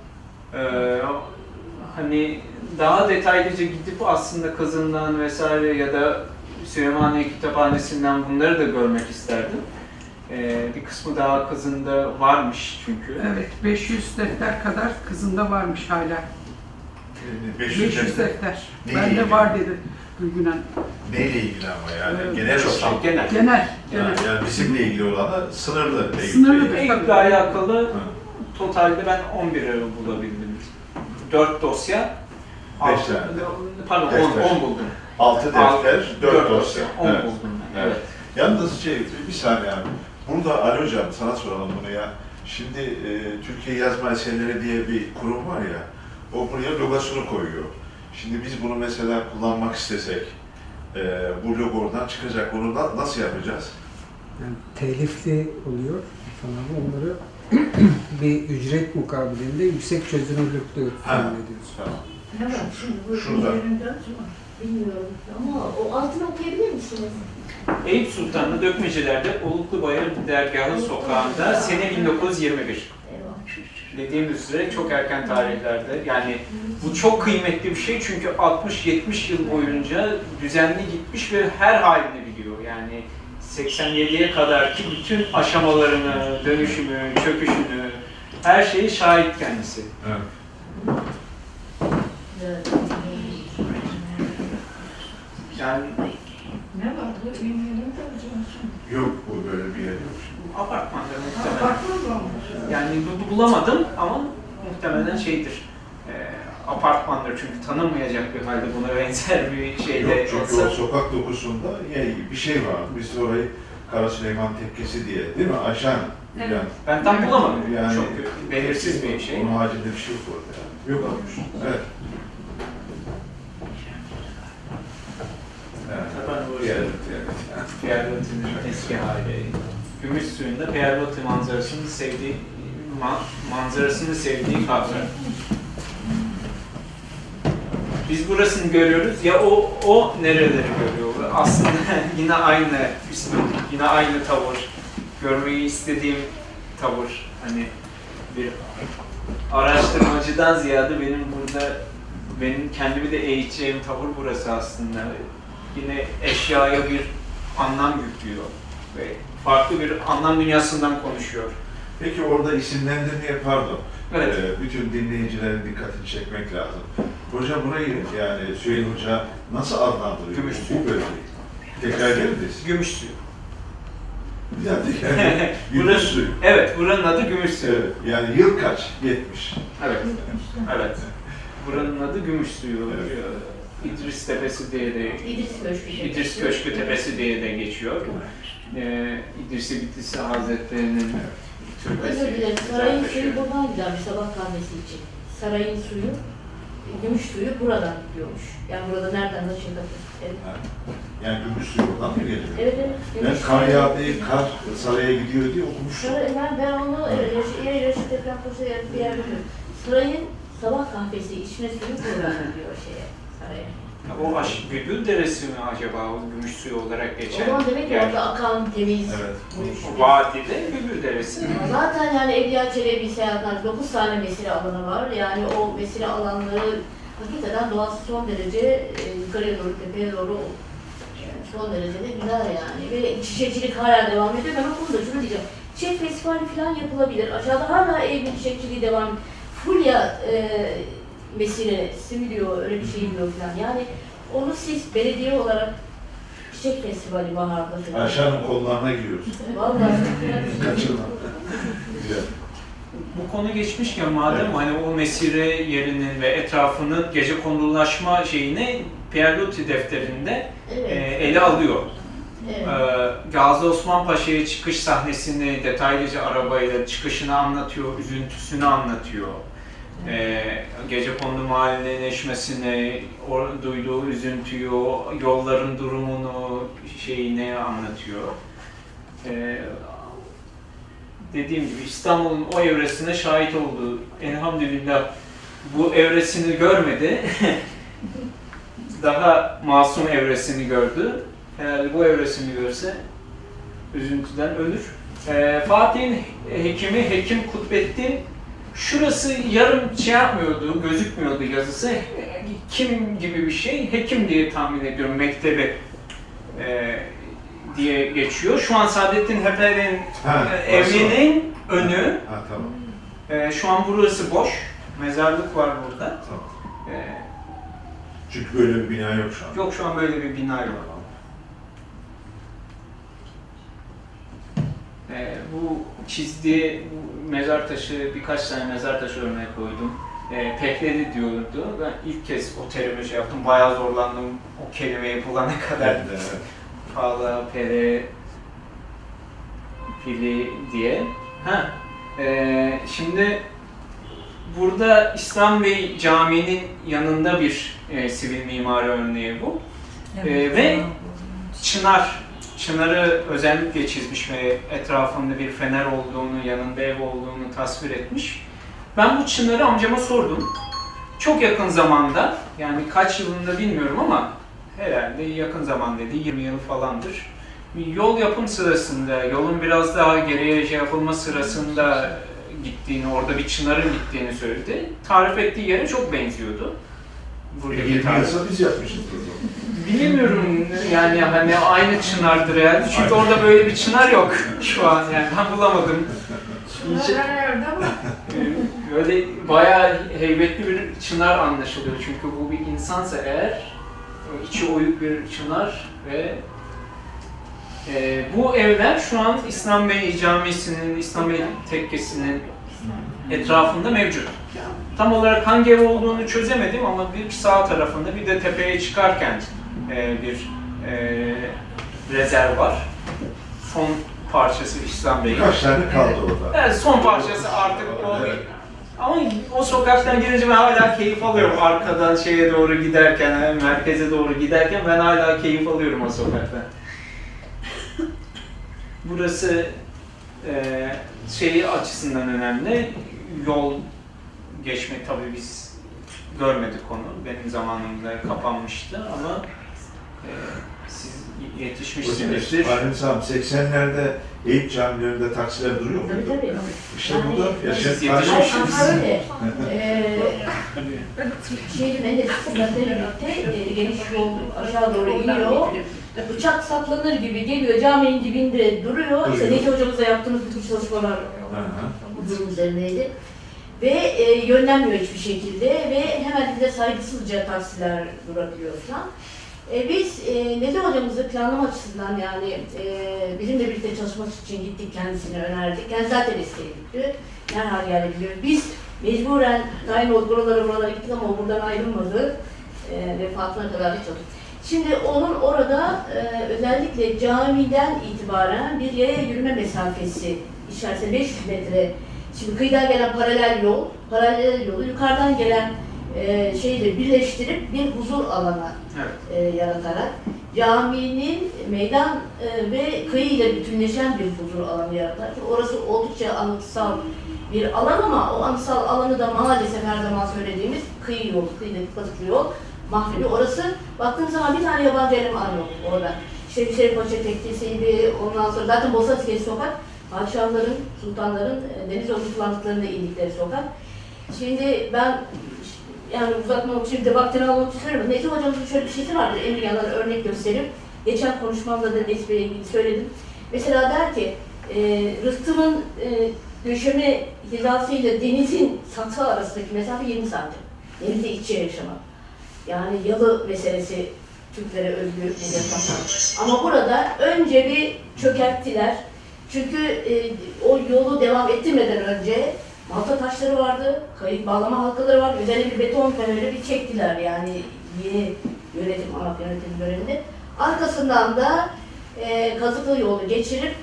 Ee, hani daha detaylıca gidip aslında kızından vesaire ya da Süleymaniye Kütüphanesi'nden bunları da görmek isterdim. Ee, bir kısmı daha kızında varmış çünkü. Evet, 500 defter kadar kızında varmış hala. 500 500 defter. defter. Bende var dedi Gülgünen. Neyle ilgili ama yani? Evet. Genel Çok şey, genel. Genel, Yani, genel. yani bizimle ilgili olanı sınırlı. Eyüp'le Sınırlı ilgili. Eyüp'le alakalı Ha. totalde ben 11 bulabildim. 4 dosya. Beş altı- tane. Pardon Defter. 10 buldum. 6 defter, 4 dosya. 10 Evet. buldum ben. Evet. Evet. Yalnız şey, bir saniye abi. Burada Ali Hocam sana soralım bunu ya. Şimdi e, Türkiye Yazma Eserleri diye bir kurum var ya, o buraya logosunu koyuyor. Şimdi biz bunu mesela kullanmak istesek, e, bu logo oradan çıkacak. Bunu da nasıl yapacağız? Yani telifli oluyor falan onları bir ücret mukabilinde yüksek çözünürlüklü Ha. temin ediyoruz. Tamam. Ne var şimdi bu Şurada. Bilmiyorum ama o altını okuyabilir misiniz? Eyüp Sultan'da Dökmeciler'de Oluklu Bayır Dergahı Sokağı'nda sene 1921. Dediğim üzere çok erken tarihlerde yani bu çok kıymetli bir şey çünkü 60-70 yıl boyunca düzenli gitmiş ve her halini biliyor. Yani 87'ye kadar ki bütün aşamalarını, dönüşümü, çöküşünü, her şeyi şahit kendisi. Evet. Yani Ne var bu İngilizce acaba? Yok, bu böyle bir yer yok. Apartmanda muhtemelen. Yani bu- bulamadım ama muhtemelen şeydir. E, apartmandır çünkü tanınmayacak bir halde buna benzer bir şeyde Yok, çünkü olsa. o sokak dokusunda bir şey var. Biz orayı Kara Süleyman Tekkesi diye, değil mi? Aşağı Evet. yani. Ben tam bulamadım. Yani- Çok belirsiz bir şey. Onun haricinde bir şey yok orada yani. Yok olmuş. Evet. Evet. Bir yer, evet. Pierrot'un eski hali. Gümüş suyunda Pierrot manzarasını sevdiği ma- manzarasını sevdiği kahve. biz burasını görüyoruz ya o o nereleri görüyor? Aslında yine aynı üslup, yine aynı tavır. Görmeyi istediğim tavır. Hani bir araştırmacıdan ziyade benim burada benim kendimi de eğiteceğim tavır burası aslında. Yine eşyaya bir anlam yüklüyor ve farklı bir anlam dünyasından konuşuyor. Peki orada isimlendirmeye pardon. Evet. Ee, bütün dinleyicilerin dikkatini çekmek lazım. Hoca burayı yani Süheyl Hoca nasıl adlandırıyor? Gümüş Bu bölgeyi. Tekrar gelir misin? Gümüş suyu. Bir daha tekrar gelir. Gümüş Burası- suyu. Evet, buranın adı Gümüş suyu. Evet. Yani yıl kaç? 70. Evet. Evet. Buranın adı Gümüş suyu. Evet. İdris Tepesi diye de İdris Köşkü. İdris Köşkü Tepesi diye de geçiyor. Ee, İdris-i Bitlisi Hazretleri'nin türbesi. Özür dilerim. Sarayın taşıyor. suyu buradan gider bir sabah kahvesi için. Sarayın suyu, gümüş suyu buradan gidiyormuş. Yani burada nereden nasıl yapılır? Evet. Yani gümüş suyu oradan mı geliyor? Evet evet. Ben gümüş kar suyu- yağdığı kar saraya gidiyor diye okumuştum. Saray, ben, ben onu evet, Reşit, ya Reşit Ekrem Paşa ya bir yerde. Sarayın sabah kahvesi içme suyu buradan gidiyor şeye, saraya. O aş Bülbül Deresi mi acaba o gümüş suyu olarak O geçen? zaman demek ki yer? orada akan temiz Evet. gümüş. O Vadide Bülbül Deresi. Zaten yani Evliya Çelebi seyahatler 9 tane mesire alanı var. Yani o mesire alanları hakikaten doğası son derece e, yukarıya doğru, tepeye doğru son derecede güzel yani. Ve çiçekçilik hala devam ediyor. Ben o konuda şunu diyeceğim. Çiçek festivali falan yapılabilir. Aşağıda hala evli çiçekçiliği devam. Fulya e, mesire, similiyor, öyle bir şey diyor falan. Yani onu siz belediye olarak çiçek festivali baharda falan. Ayşe'nin kollarına giriyoruz. Vallahi. Kaçırma. Bu konu geçmişken madem Evet. hani o mesire yerinin ve etrafının gece kondulaşma şeyini Pierre Loti defterinde Evet. e, ele alıyor. evet. Ee, Gazi Osman Paşa'ya çıkış sahnesini detaylıca arabayla çıkışını anlatıyor, üzüntüsünü anlatıyor. Ee, gece kondu mahalleleşmesini, o duyduğu üzüntüyü, yolların durumunu, şeyini anlatıyor. Ee, dediğim gibi İstanbul'un o evresine şahit oldu. Elhamdülillah bu evresini görmedi. Daha masum evresini gördü. Eğer bu evresini görse üzüntüden ölür. Ee, Fatih'in hekimi Hekim Kutbettin şurası yarım şey yapmıyordu, gözükmüyordu yazısı. Kim gibi bir şey? Hekim diye tahmin ediyorum mektebi e, diye geçiyor. Şu an Saadettin Heper'in e, evinin önü. Ha tamam. E, şu an burası boş. Mezarlık var burada. Tamam. E, Çünkü böyle bir bina yok şu an. yok şu an böyle bir bina yok. Ee, bu çizdiği bu mezar taşı, birkaç tane mezar taşı örnek koydum. Ee, pekledi diyordu. Ben ilk kez o terimi şey yaptım. Bayağı zorlandım o kelimeyi bulana kadar. Evet, evet. Pala, pere, pili diye. Ha, ee, şimdi burada İslam Bey Camii'nin yanında bir e, sivil mimari örneği bu. Ee, ve Çınar, Çınar'ı özellikle çizmiş ve etrafında bir fener olduğunu, yanında ev olduğunu tasvir etmiş. Ben bu Çınar'ı amcama sordum. Çok yakın zamanda, yani kaç yılında bilmiyorum ama herhalde yakın zaman dedi, 20 yıl falandır. Yol yapım sırasında, yolun biraz daha geriye şey yapılma sırasında gittiğini, orada bir Çınar'ın gittiğini söyledi. Tarif ettiği yere çok benziyordu. Buradaki 20 tarif. yılsa biz yapmışız bunu. Bilemiyorum yani hani aynı çınardır herhalde. Çünkü orada böyle bir çınar yok şu an yani ben bulamadım. Şunlar her yerde ama Böyle bayağı heybetli bir çınar anlaşılıyor. Çünkü bu bir insansa eğer içi oyuk bir çınar ve e, bu evler şu an İslam Bey Camisi'nin, İslam Bey Tekkesi'nin etrafında mevcut. Tam olarak hangi ev olduğunu çözemedim ama bir sağ tarafında bir de tepeye çıkarken e, bir e, rezerv var. Son parçası İslam Bey'in. Kaç tane kaldı orada? Evet, son parçası artık o. Evet. Ama o sokaktan girince ben hala keyif alıyorum. Arkadan şeye doğru giderken, merkeze doğru giderken ben hala keyif alıyorum o sokaktan. Burası e, şeyi açısından önemli. Yol geçmek tabii biz görmedik onu. Benim zamanımda kapanmıştı ama e, siz Hocam yetişmişsiniz. işte Fahrettin 80'lerde Eyüp camilerinde taksiler duruyor mu? Tabii tabii. İşte bu da Yani- yaşayan Siz Hayır, yetişmişsiniz. ama öyle. Ee, Şehrin Menderes'le birlikte e, geniş yol aşağı doğru iniyor. Bıçak saplanır gibi geliyor caminin dibinde duruyor. İşte. Necip hocamızla yaptığımız bütün çalışmalar Hı hı. bunun üzerineydi. Ve e, yönlenmiyor hiçbir şekilde ve hemen bize saygısızca taksiler durabiliyor falan. E, biz e, Necip hocamızı planlama açısından yani e, bizimle birlikte çalışmak için gittik kendisine önerdik. Kendisi zaten isteyebiliyor. Derhal gelebiliyor. Biz mecburen tayin olduk oralara buralara gittik ama buradan ayrılmadı. E, vefatına kadar da çalıştık. Şimdi onun orada e, özellikle camiden itibaren bir yaya yürüme mesafesi içerisinde 500 metre. Şimdi kıyıdan gelen paralel yol, paralel yolu yukarıdan gelen e, şeyle birleştirip bir huzur alanı Evet. e, yaratarak caminin meydan e, ve kıyı ile bütünleşen bir huzur alanı yaratarak. Orası oldukça anıtsal bir alan ama o anıtsal alanı da maalesef her zaman söylediğimiz kıyı yolu, kıyıdaki kazıklı yol mahvediyor. Orası baktığınız zaman bir tane yabancı eleman yok orada. İşte Hüseyin Paşa Tekkesi'ydi, ondan sonra zaten Bosatik'e sokak, padişahların, sultanların e, deniz yolu kullandıklarında indikleri sokak. Şimdi ben yani uzatmamak için bir de vaktini almak için söylemiyorum. Necip hocamızın şöyle bir şeysi vardır. Yandan örnek gösterip. Geçen konuşmamda da Necip ilgili söyledim. Mesela der ki, e, rıhtımın e, döşeme hizasıyla denizin satı arasındaki mesafe 20 santim. Denizde içe yaşamak. Yani yalı meselesi Türklere özgü yaşam. Ama burada önce bir çökerttiler. Çünkü e, o yolu devam ettirmeden önce malta taşları vardı, kayık bağlama halkaları vardı. Üzerine bir beton paneli bir çektiler yani yeni yönetim, ANAP yönetim döneminde. Arkasından da e, kazıklı yolu geçirip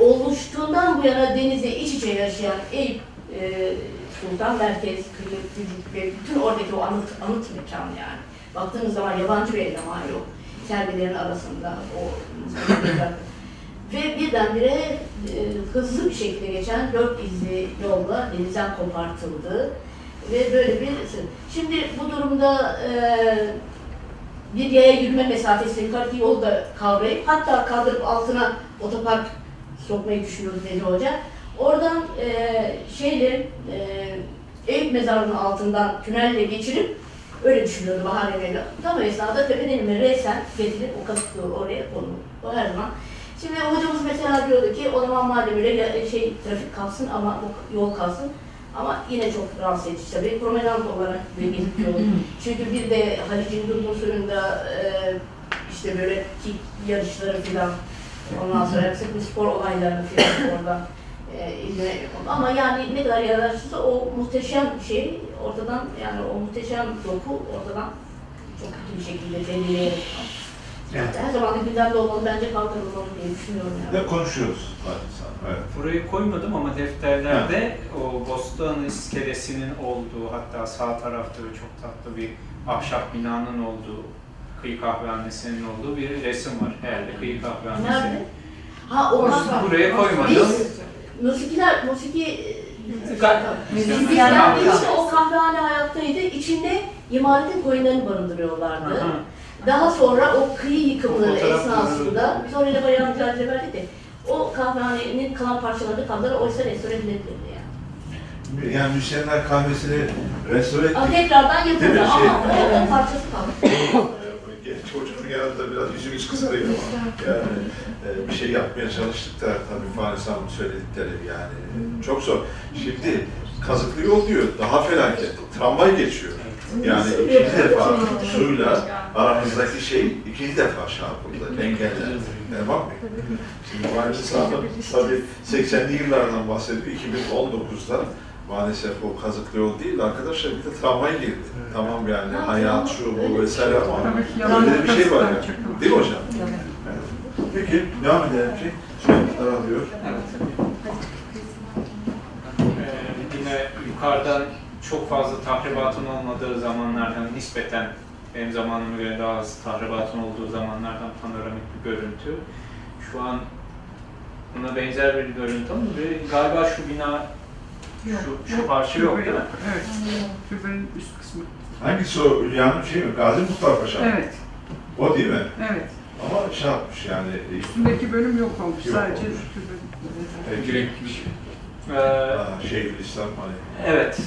oluştuğundan bu yana denize iç içe yaşayan Eyüp e, Sultan Merkez, Kıyı, Gücük ve bütün oradaki o anıt, anıt mekan yani. Baktığınız zaman yabancı bir eleman yok. Sergilerin arasında o ve birdenbire e, hızlı bir şekilde geçen dört izli yolla denizden kopartıldı ve böyle bir şimdi bu durumda e, bir yaya yürüme mesafesi yukarıki yolu da kavrayıp hatta kaldırıp altına otopark sokmayı düşünüyoruz Necmi Hoca. Oradan e, şeyle e, Eyüp mezarının altından tünelle geçirip öyle düşünüyordu Bahar Emeği'yle. Tam o esnada tepeden inme resen getirip o kasıtlı oraya konulur. O her zaman. Şimdi hocamız mesela diyordu ki o zaman madem öyle şey trafik kalsın ama yol kalsın. Ama yine çok rahatsız edici tabii. Promenant olarak bir gözüküyor. Çünkü bir de Halic'in durduğu suyunda e, işte böyle kick yarışları filan ondan sonra sık bir spor olaylarını filan orada e. Ama yani ne kadar yararsızsa o muhteşem şey ortadan yani o muhteşem doku ortadan çok kötü bir şekilde belirleyerek Evet. her zaman gündemde olmalı bence kaldırılmalı diye düşünüyorum yani. Ne konuşuyoruz Fahrettin Evet. Burayı koymadım ama defterlerde o Bostan iskelesinin olduğu hatta sağ tarafta çok tatlı bir ahşap binanın olduğu kıyı kahvehanesinin olduğu bir resim var. Herhalde kıyı kahvehanesi. Nerede? Ha o kahve. Buraya koymadım. Biz musikiler, musiki Ga- Müzisyenler işte o kahvehane hayattaydı. İçinde imaretin koyunlarını barındırıyorlardı. Aha. Daha sonra o kıyı yıkımları O esnasında, biz orayla bayağı mücadele verdik de, o kahvehanenin kalan parçaları kaldılar, oysa restore edilebilirdi yani. Yani müzisyenler kahvesini restore Ama ettik. tekrardan yapıldı Şey- ama o, o parçası kaldı. Genç hocanın yanında biraz yüzümüz kızarıyor ama yani e, bir şey yapmaya çalıştık da tabii Fahri Hanım'ın söyledikleri yani çok zor. Şimdi kazıklı yol diyor, daha felaket. Tramvay geçiyor. Yani ikinci defa suyla aramızdaki şey ikinci defa şey yapıldı, engellendi. Tamam mı? Şimdi Hanım tabii 80'li yıllardan bahsediyor. 2019'da maalesef o kazıklı yol değil arkadaşlar bir de tramvay girdi. Tamam yani hayat şu bu vesaire ama Öyle bir şey var ya. Değil mi hocam? Evet. Peki, devam edelim ki. Süremiz daralıyor. Evet. Ee, yine yukarıdan çok fazla tahribatın olmadığı zamanlardan nispeten benim zamanıma göre daha az tahribatın olduğu zamanlardan panoramik bir görüntü. Şu an buna benzer bir görüntü ama bir- galiba şu bina Şu, şu parça yok değil mi? Evet. Türbenin üst kısmı. Hangisi o Hülya'nın şey mi? Gazi Mustafa Paşa? Evet. O değil mi? Evet. Ama şey yapmış yani. Üstündeki bölüm yok olmuş. Yok Sadece olmuş. türbenin. e, Girekmiş. Ee, Aa, Şeyhülislam Ali. evet.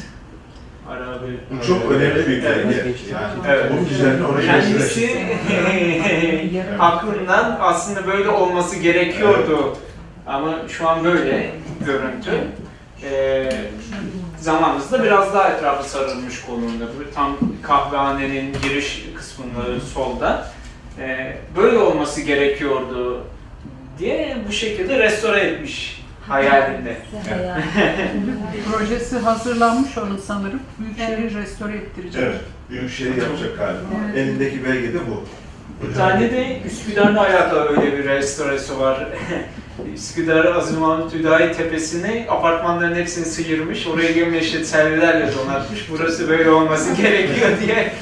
Arabi. Bu çok önemli bir Evet. belge. Yani Evet. bunun üzerine oraya Kendisi aklından aslında böyle olması gerekiyordu. Ama şu an böyle görüntü. Ee, zamanımızda biraz daha etrafı sarılmış konumda. Bu tam kahvehanenin giriş kısmında solda. Ee, böyle olması gerekiyordu diye bu şekilde restore etmiş hayalinde. Projesi hazırlanmış onun sanırım. Büyükşehir restore ettirecek. Evet. Büyükşehir yapacak galiba. Evet. Elindeki belge de bu. Bir tane de Üsküdar'la alakalı öyle bir restoresi var. Üsküdar Aziz Mahmut Hüdayi Tepesi'ni apartmanların hepsini sıyırmış. Orayı yemyeşil selvilerle donatmış. Burası böyle olması gerekiyor diye.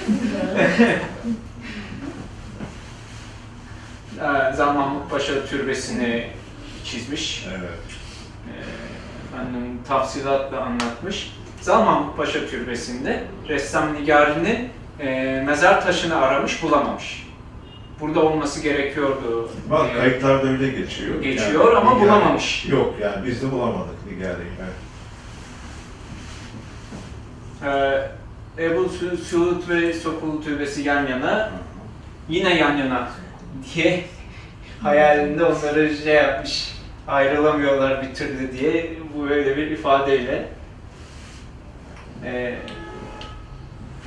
Ee, Mahmut Paşa Türbesi'ni çizmiş. Evet. Efendim tafsilatla anlatmış. Zal Mahmut Paşa Türbesi'nde ressam Nigari'nin e, mezar taşını aramış, bulamamış. Burada olması gerekiyordu. Bak diye kayıtlarda öyle geçiyor. Geçiyor ama Nigari- bulamamış. Yok yani biz de bulamadık Nigari'yi. Evet. Ee, Ebu Su- Suud ve Sokul Türbesi yan yana, yine yan yana diye hayalinde onları şey yapmış, ayrılamıyorlar bir türlü diye bu böyle bir ifadeyle ee,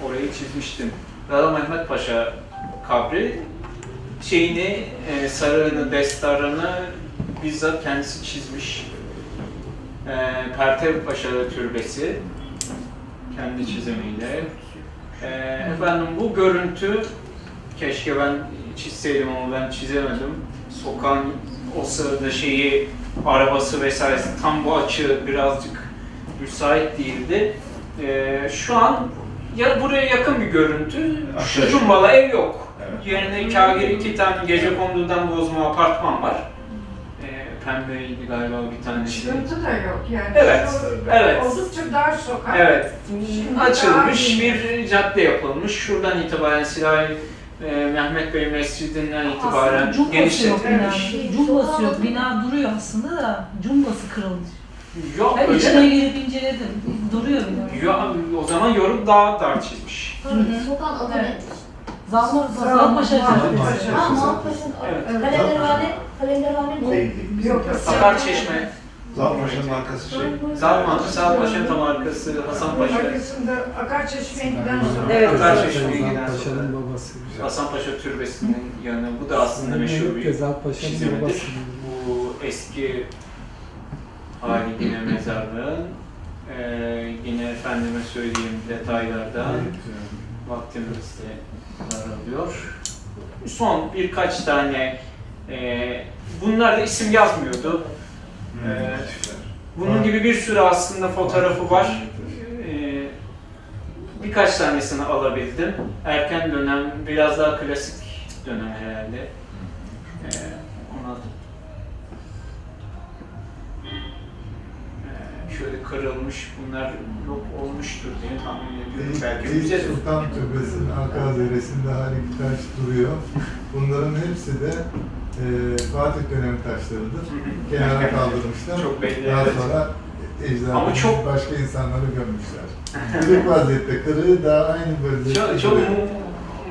orayı çizmiştim. Lala Mehmet Paşa kabri şeyini, e, sarığını, destarını bizzat kendisi çizmiş. E, Pertev Paşa Türbesi kendi çizimiyle. E, efendim bu görüntü keşke ben çizseydim ama ben çizemedim. Sokağın o sırada şeyi, arabası vesairesi tam bu açı birazcık müsait değildi. E, şu an ya buraya yakın bir görüntü. Şu Aşağı- Cumbalı ev yok. Evet. Yerine kagir iki tane gece kondudan bozma apartman var. E, pembeydi galiba bir tanesi. Çıkıntı da yok yani. Evet, Şu evet. Oldukça dar sokak. Evet, Şimdi açılmış bir cadde yapılmış. Şuradan itibaren Silahi e, Mehmet Bey Mescidinden itibaren Aslında cumbası yok bina. genişletilmiş. Cumbası yok. Bina duruyor aslında da cumbası kırılmış. Yok Ben öyle içine mi? girip inceledim. Duruyor bina. Ya, o zaman yorum daha dar çizmiş. Sokağın adı Evet. ne? Zalma, Zalpaşa Zalpaşa. Caddesi. Ha, Mahmutpaşa'nın Evet. kalenderhane, kalenderhane. Değil. Yok. Sakar Çeşme, Zalpaşa'nın arkası şey. Zalman, Salpaşa tam arkası, Hasan Paşa. Arkasında Akarçeşme'ye giden sonra. Evet, Zaten Karşılaşmaya giden Paşa'nın sonra. babası. Hasan Paşa Türbesi'nin yanı. Bu da aslında meşhur bir Gezal Paşa'nın babası. Bu eski hali yine mezarlığın. Ee, yine efendime söyleyeyim detaylarda vaktimiz de daralıyor. Son birkaç tane e, bunlar da isim yazmıyordu. Hmm. Ee, Bunun gibi bir sürü aslında fotoğrafı var. Ee, birkaç tanesini alabildim. Erken dönem, biraz daha klasik dönem herhalde. Ee, ona Ee, şöyle kırılmış, bunlar yok olmuştur diye tahmin ediyorum. Belki bize Sultan Türbesi'nin arka zirvesinde halik taş duruyor. Bunların hepsi de e, Fatih dönemi taşlarıdır. Kenara kaldırmışlar. Çok belli. Daha evet. sonra Ama ecdadımız çok- başka insanları gömmüşler. Kırık vaziyette, kırığı daha aynı vaziyette Çok, çok mu-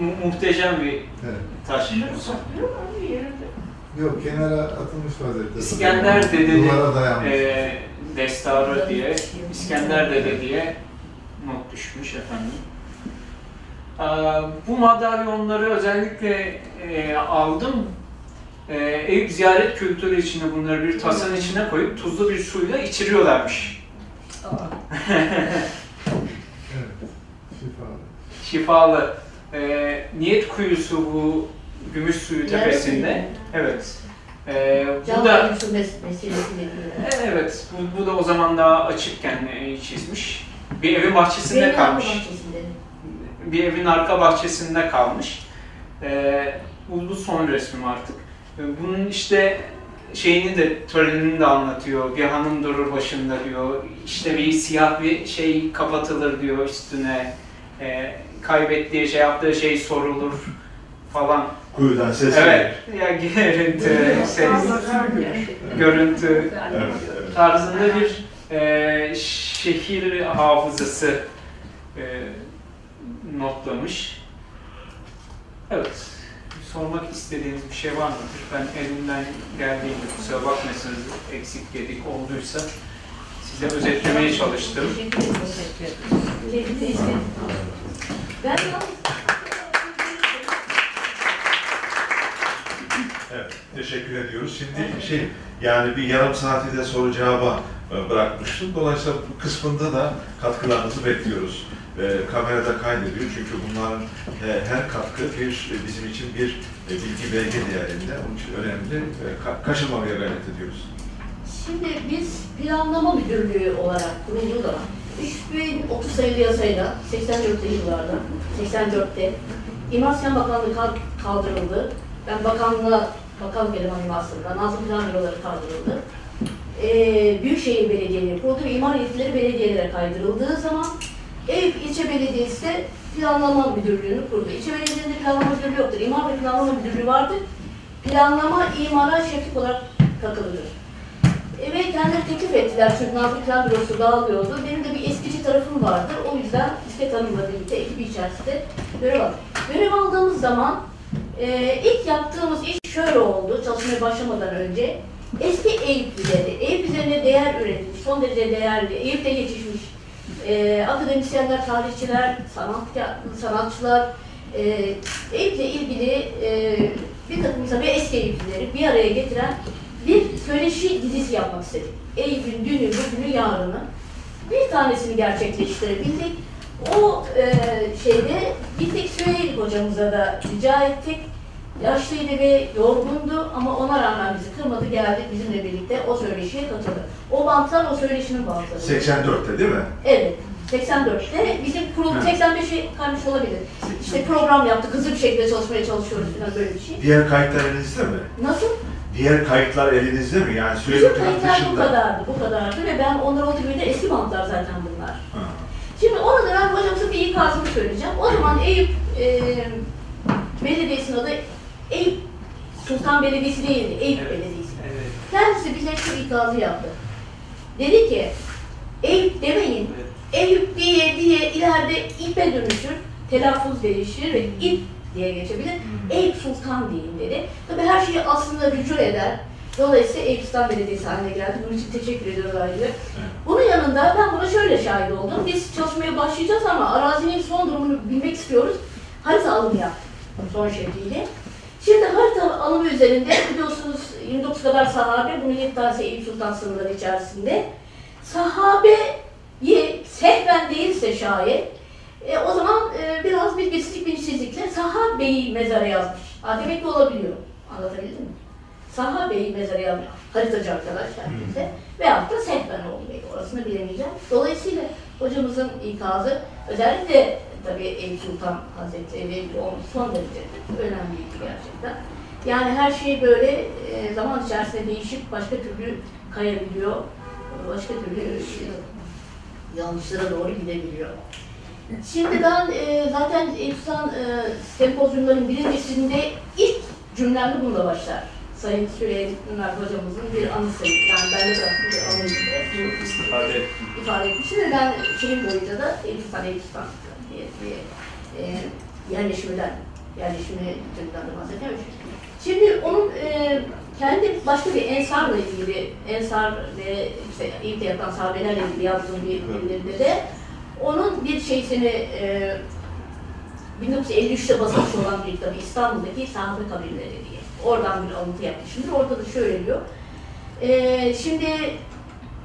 mu- muhteşem bir Evet. taş. Bunları saklıyor mu abi yerinde? Yok, kenara atılmış vaziyette. İskender Dede'nin Duvara dayanmış. e, destanı diye, İskender Dede diye not düşmüş efendim. Aa, bu madalyonları özellikle e, aldım. E, Eyüp ziyaret kültürü içinde bunları bir tasanın içine koyup tuzlu bir suyla içiriyorlarmış. Evet, şifalı. Şifalı. E, niyet kuyusu bu gümüş suyu tepesinde. Evet. E, bu da dediği. Evet, bu, bu da o zaman daha açıkken e, çizmiş. Bir evin bahçesinde Benim kalmış. bahçesinde. Bir evin arka bahçesinde kalmış. Ee, bu son resmim artık. Bunun işte şeyini de törenini de anlatıyor. Bir hanım durur başında diyor. İşte bir siyah bir şey kapatılır diyor üstüne. E, kaybettiği şey yaptığı şey sorulur falan. Kuyudan ses Evet. Ya görüntü, ses, görüntü Evet, evet. tarzında bir e, şehir hafızası e, notlamış. Evet. Sormak istediğiniz bir şey var mıdır? Ben elimden geldiğince kusura bakmasınız eksik gedik olduysa size özetlemeye çalıştım. Ben Evet, teşekkür ediyoruz. Şimdi şey, yani bir yarım saati de soru cevaba e, bırakmıştım. Dolayısıyla bu kısmında da katkılarınızı bekliyoruz. E, kamerada kaydediyor çünkü bunların e, her katkı bir e, bizim için bir e, bilgi belge değerinde. Onun için önemli. E, ka- kaçırmamaya gayret ediyoruz. Şimdi biz planlama müdürlüğü olarak kurulduğu zaman 3030 sayılı yasayla 84'te yıllarda, 84'te İmar Bakanlığı kal- kaldırıldı. Ben bakanlığa, bakanlık elemanıyım aslında. Nazım Plan Büroları kaldırıldı. Ee, Büyükşehir Belediyeleri kuruldu ve imar yetkileri belediyelere kaydırıldığı zaman Eyüp İlçe Belediyesi planlama müdürlüğünü kurdu. İlçe Belediyelerinde planlama müdürlüğü yoktur. İmar ve planlama müdürlüğü vardır. Planlama imara şeflik olarak takılır. E, ve kendileri teklif ettiler çünkü Nazım Plan Bürosu dağılıyordu. Benim de bir eskici tarafım vardı. O yüzden İsmet Hanım'la birlikte ekibi içerisinde görev aldık. Görev aldığımız zaman e, ilk yaptığımız iş şöyle oldu çalışmaya başlamadan önce. Eski Eyüplüleri, Eyüp üzerine değer üretmiş, son derece değerli, Eyüp'te yetişmiş e, akademisyenler, tarihçiler, sanat, sanatçılar, e, Eyüp'le ilgili e, bir takım ve eski Eyüplüleri bir araya getiren bir söyleşi dizisi yapmak istedik. Eyüp'ün dünü, bugünü, yarını. Bir tanesini gerçekleştirebildik. O e, şeyde gittik Süheyl hocamıza da rica ettik. Yaşlıydı ve yorgundu ama ona rağmen bizi kırmadı geldi bizimle birlikte o söyleşiye katıldı. O bantlar o söyleşinin bantları. 84'te değil mi? Evet. 84'te bizim kurul 85'e kalmış olabilir. İşte program yaptık, hızlı bir şekilde çalışmaya çalışıyoruz falan böyle bir şey. Diğer kayıtlar elinizde mi? Nasıl? Diğer kayıtlar elinizde mi? Yani Bizim sürekli kayıtlar bu dışında. kadardı, bu kadardı ve ben onları o gibi de eski bantlar zaten bunlar. Ha. Şimdi orada ben hocamızın bir ikazını söyleyeceğim. O zaman Eyüp e, Belediyesi'nin adı Eyüp Sultan Belediyesi değildi, Eyüp Evet. Belediyesi. Evet. Kendisi bize şu ikazı yaptı. Dedi ki, Eyüp demeyin, evet. Eyüp diye diye ileride İp'e dönüşür, telaffuz değişir ve İp diye geçebilir. Eyüp Sultan deyin dedi. Tabii her şeyi aslında rücu eder. Dolayısıyla Eyüp Sultan Belediyesi haline geldi. Bunun için teşekkür ediyoruz ayrıca. Bunun yanında ben buna şöyle şahit oldum. Biz çalışmaya başlayacağız ama arazinin son durumunu bilmek istiyoruz. Harita alımı yaptık son şekliyle. Şimdi harita alımı üzerinde biliyorsunuz 29 kadar sahabe, bunun 7 tanesi Eyüp Sultan sınırları içerisinde. Sahabeyi sehven değilse şayet, e, o zaman e, biraz bilgisizlik, bilinçsizlikle sahabeyi mezara yazmış. Ha, demek ki olabiliyor. Anlatabildim mi? Sahabeyi mezara yazmış. Haritacı arkadaş herkese. Veyahut da sehven olmayı. Orasını bilemeyeceğim. Dolayısıyla hocamızın ikazı özellikle tabii Eyüp Sultan Hazretleri onun son derece önemliydi gerçekten. Yani her şey böyle e, zaman içerisinde değişip başka türlü kayabiliyor. Başka türlü yanlışlara doğru gidebiliyor. Şimdi ben e, zaten İnsan e, sempozyumların birincisinde ilk cümlemde bununla başlar. Sayın Süleyman hocamızın bir anısı. Yani ben de bıraktığım bir anıydı. Ettim. ifade etmiştim ve ben şeyin boyunca da Elifistan, Elifistan diye bir e, yerleşimden, yerleşimi türünden de bahsediyorum. Şimdi onun e, kendi başka bir ensarla ilgili, ensar ve işte ilk yatan sahabelerle ilgili yazdığım bir bildiride de onun bir şeysini e, 1953'te basılmış olan bir kitabı İstanbul'daki sahabe kabirleri diye. Oradan bir alıntı yapmışımdır. Orada da şöyle diyor. E, şimdi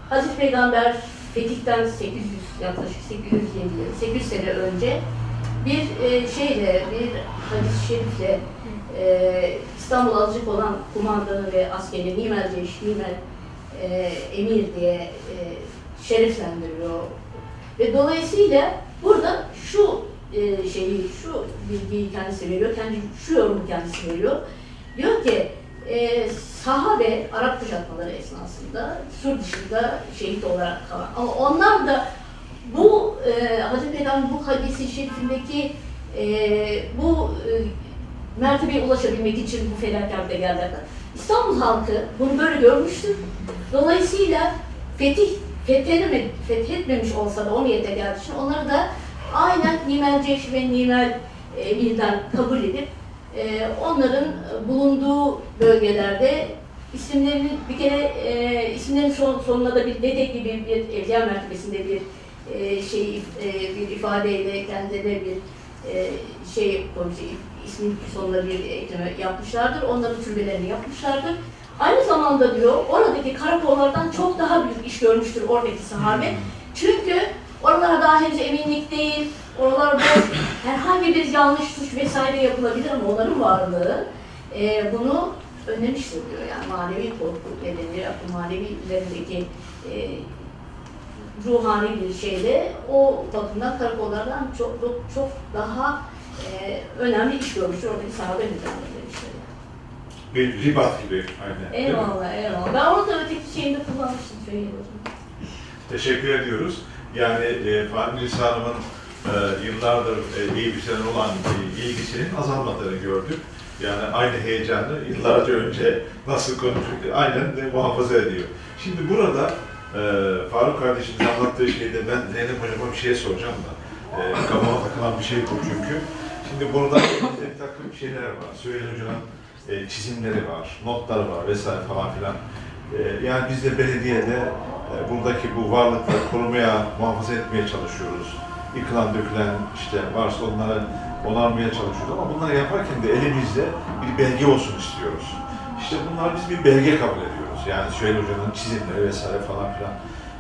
Hazreti Peygamber Fetih'ten 800 yaklaşık 800 yıl, 800 sene önce bir e, şeyle, bir hadis-i şerifle e, İstanbul alacak olan kumandanı ve askeri Nimel Ceş, Nimel e, Emir diye e, şereflendiriyor. Ve dolayısıyla burada şu e, şeyi, şu bilgiyi kendisi veriyor, kendi şu yorumu kendisi veriyor. Diyor ki e, saha ve Arap kuşatmaları esnasında sur dışında şehit olarak kalan. Ama onlar da bu e, Hazreti Peygamber bu hadisi şerifindeki e, bu e, mertebeye ulaşabilmek için bu fedakarlıkta geldiler. İstanbul halkı bunu böyle görmüştür. Dolayısıyla fetih fethedemedi, fethetmemiş olsa da o niyete geldiği için onları da aynen Nimel Ceş Nimel e, Bil'den kabul edip e, onların bulunduğu bölgelerde isimlerini bir kere e, isimlerin son, sonuna da bir dedek gibi bir evliya mertebesinde bir e, şey e, bir ifadeyle kendilerine bir e, şey koymuş, ismin sonuna bir ekleme yapmışlardır. Onların türbelerini yapmışlardır. Aynı zamanda diyor oradaki karakollardan çok daha büyük iş görmüştür oradaki sahabe. Çünkü oralara daha henüz eminlik değil, oralarda herhangi bir yanlış suç vesaire yapılabilir ama onların varlığı e, bunu önlemiştir diyor. Yani manevi korku nedeniyle, akıl manevi üzerindeki e, ruhani bir şeyle o bakımdan karakollardan çok çok, çok daha e, önemli iş görmüştür oradaki sahabe nizamı demişler. Bir ribat gibi. Aynen. Eyvallah, eyvallah. Ben onu da öteki şeyinde kullanmıştım. Teşekkür ediyoruz. Yani e, Fatih Nisa Hanım'ın e, yıllardır e, iyi bir sene olan e, ilgisinin azalmadığını gördük. Yani aynı heyecanı yıllarca önce nasıl konuştuk aynen de muhafaza ediyor. Şimdi burada e, Faruk kardeşimiz anlattığı şeyde ben Zeynep Hocam'a bir şey soracağım da e, kafama takılan bir şey bu çünkü. Şimdi burada bir takım şeyler var. Süheyl Hoca'nın e, çizimleri var, notları var vesaire falan filan. E, yani biz de belediyede buradaki bu varlıkları korumaya, muhafaza etmeye çalışıyoruz. Yıkılan, dökülen işte varsa onları onarmaya çalışıyoruz ama bunları yaparken de elimizde bir belge olsun istiyoruz. İşte bunlar biz bir belge kabul ediyoruz. Yani Süheyl Hoca'nın çizimleri vesaire falan filan.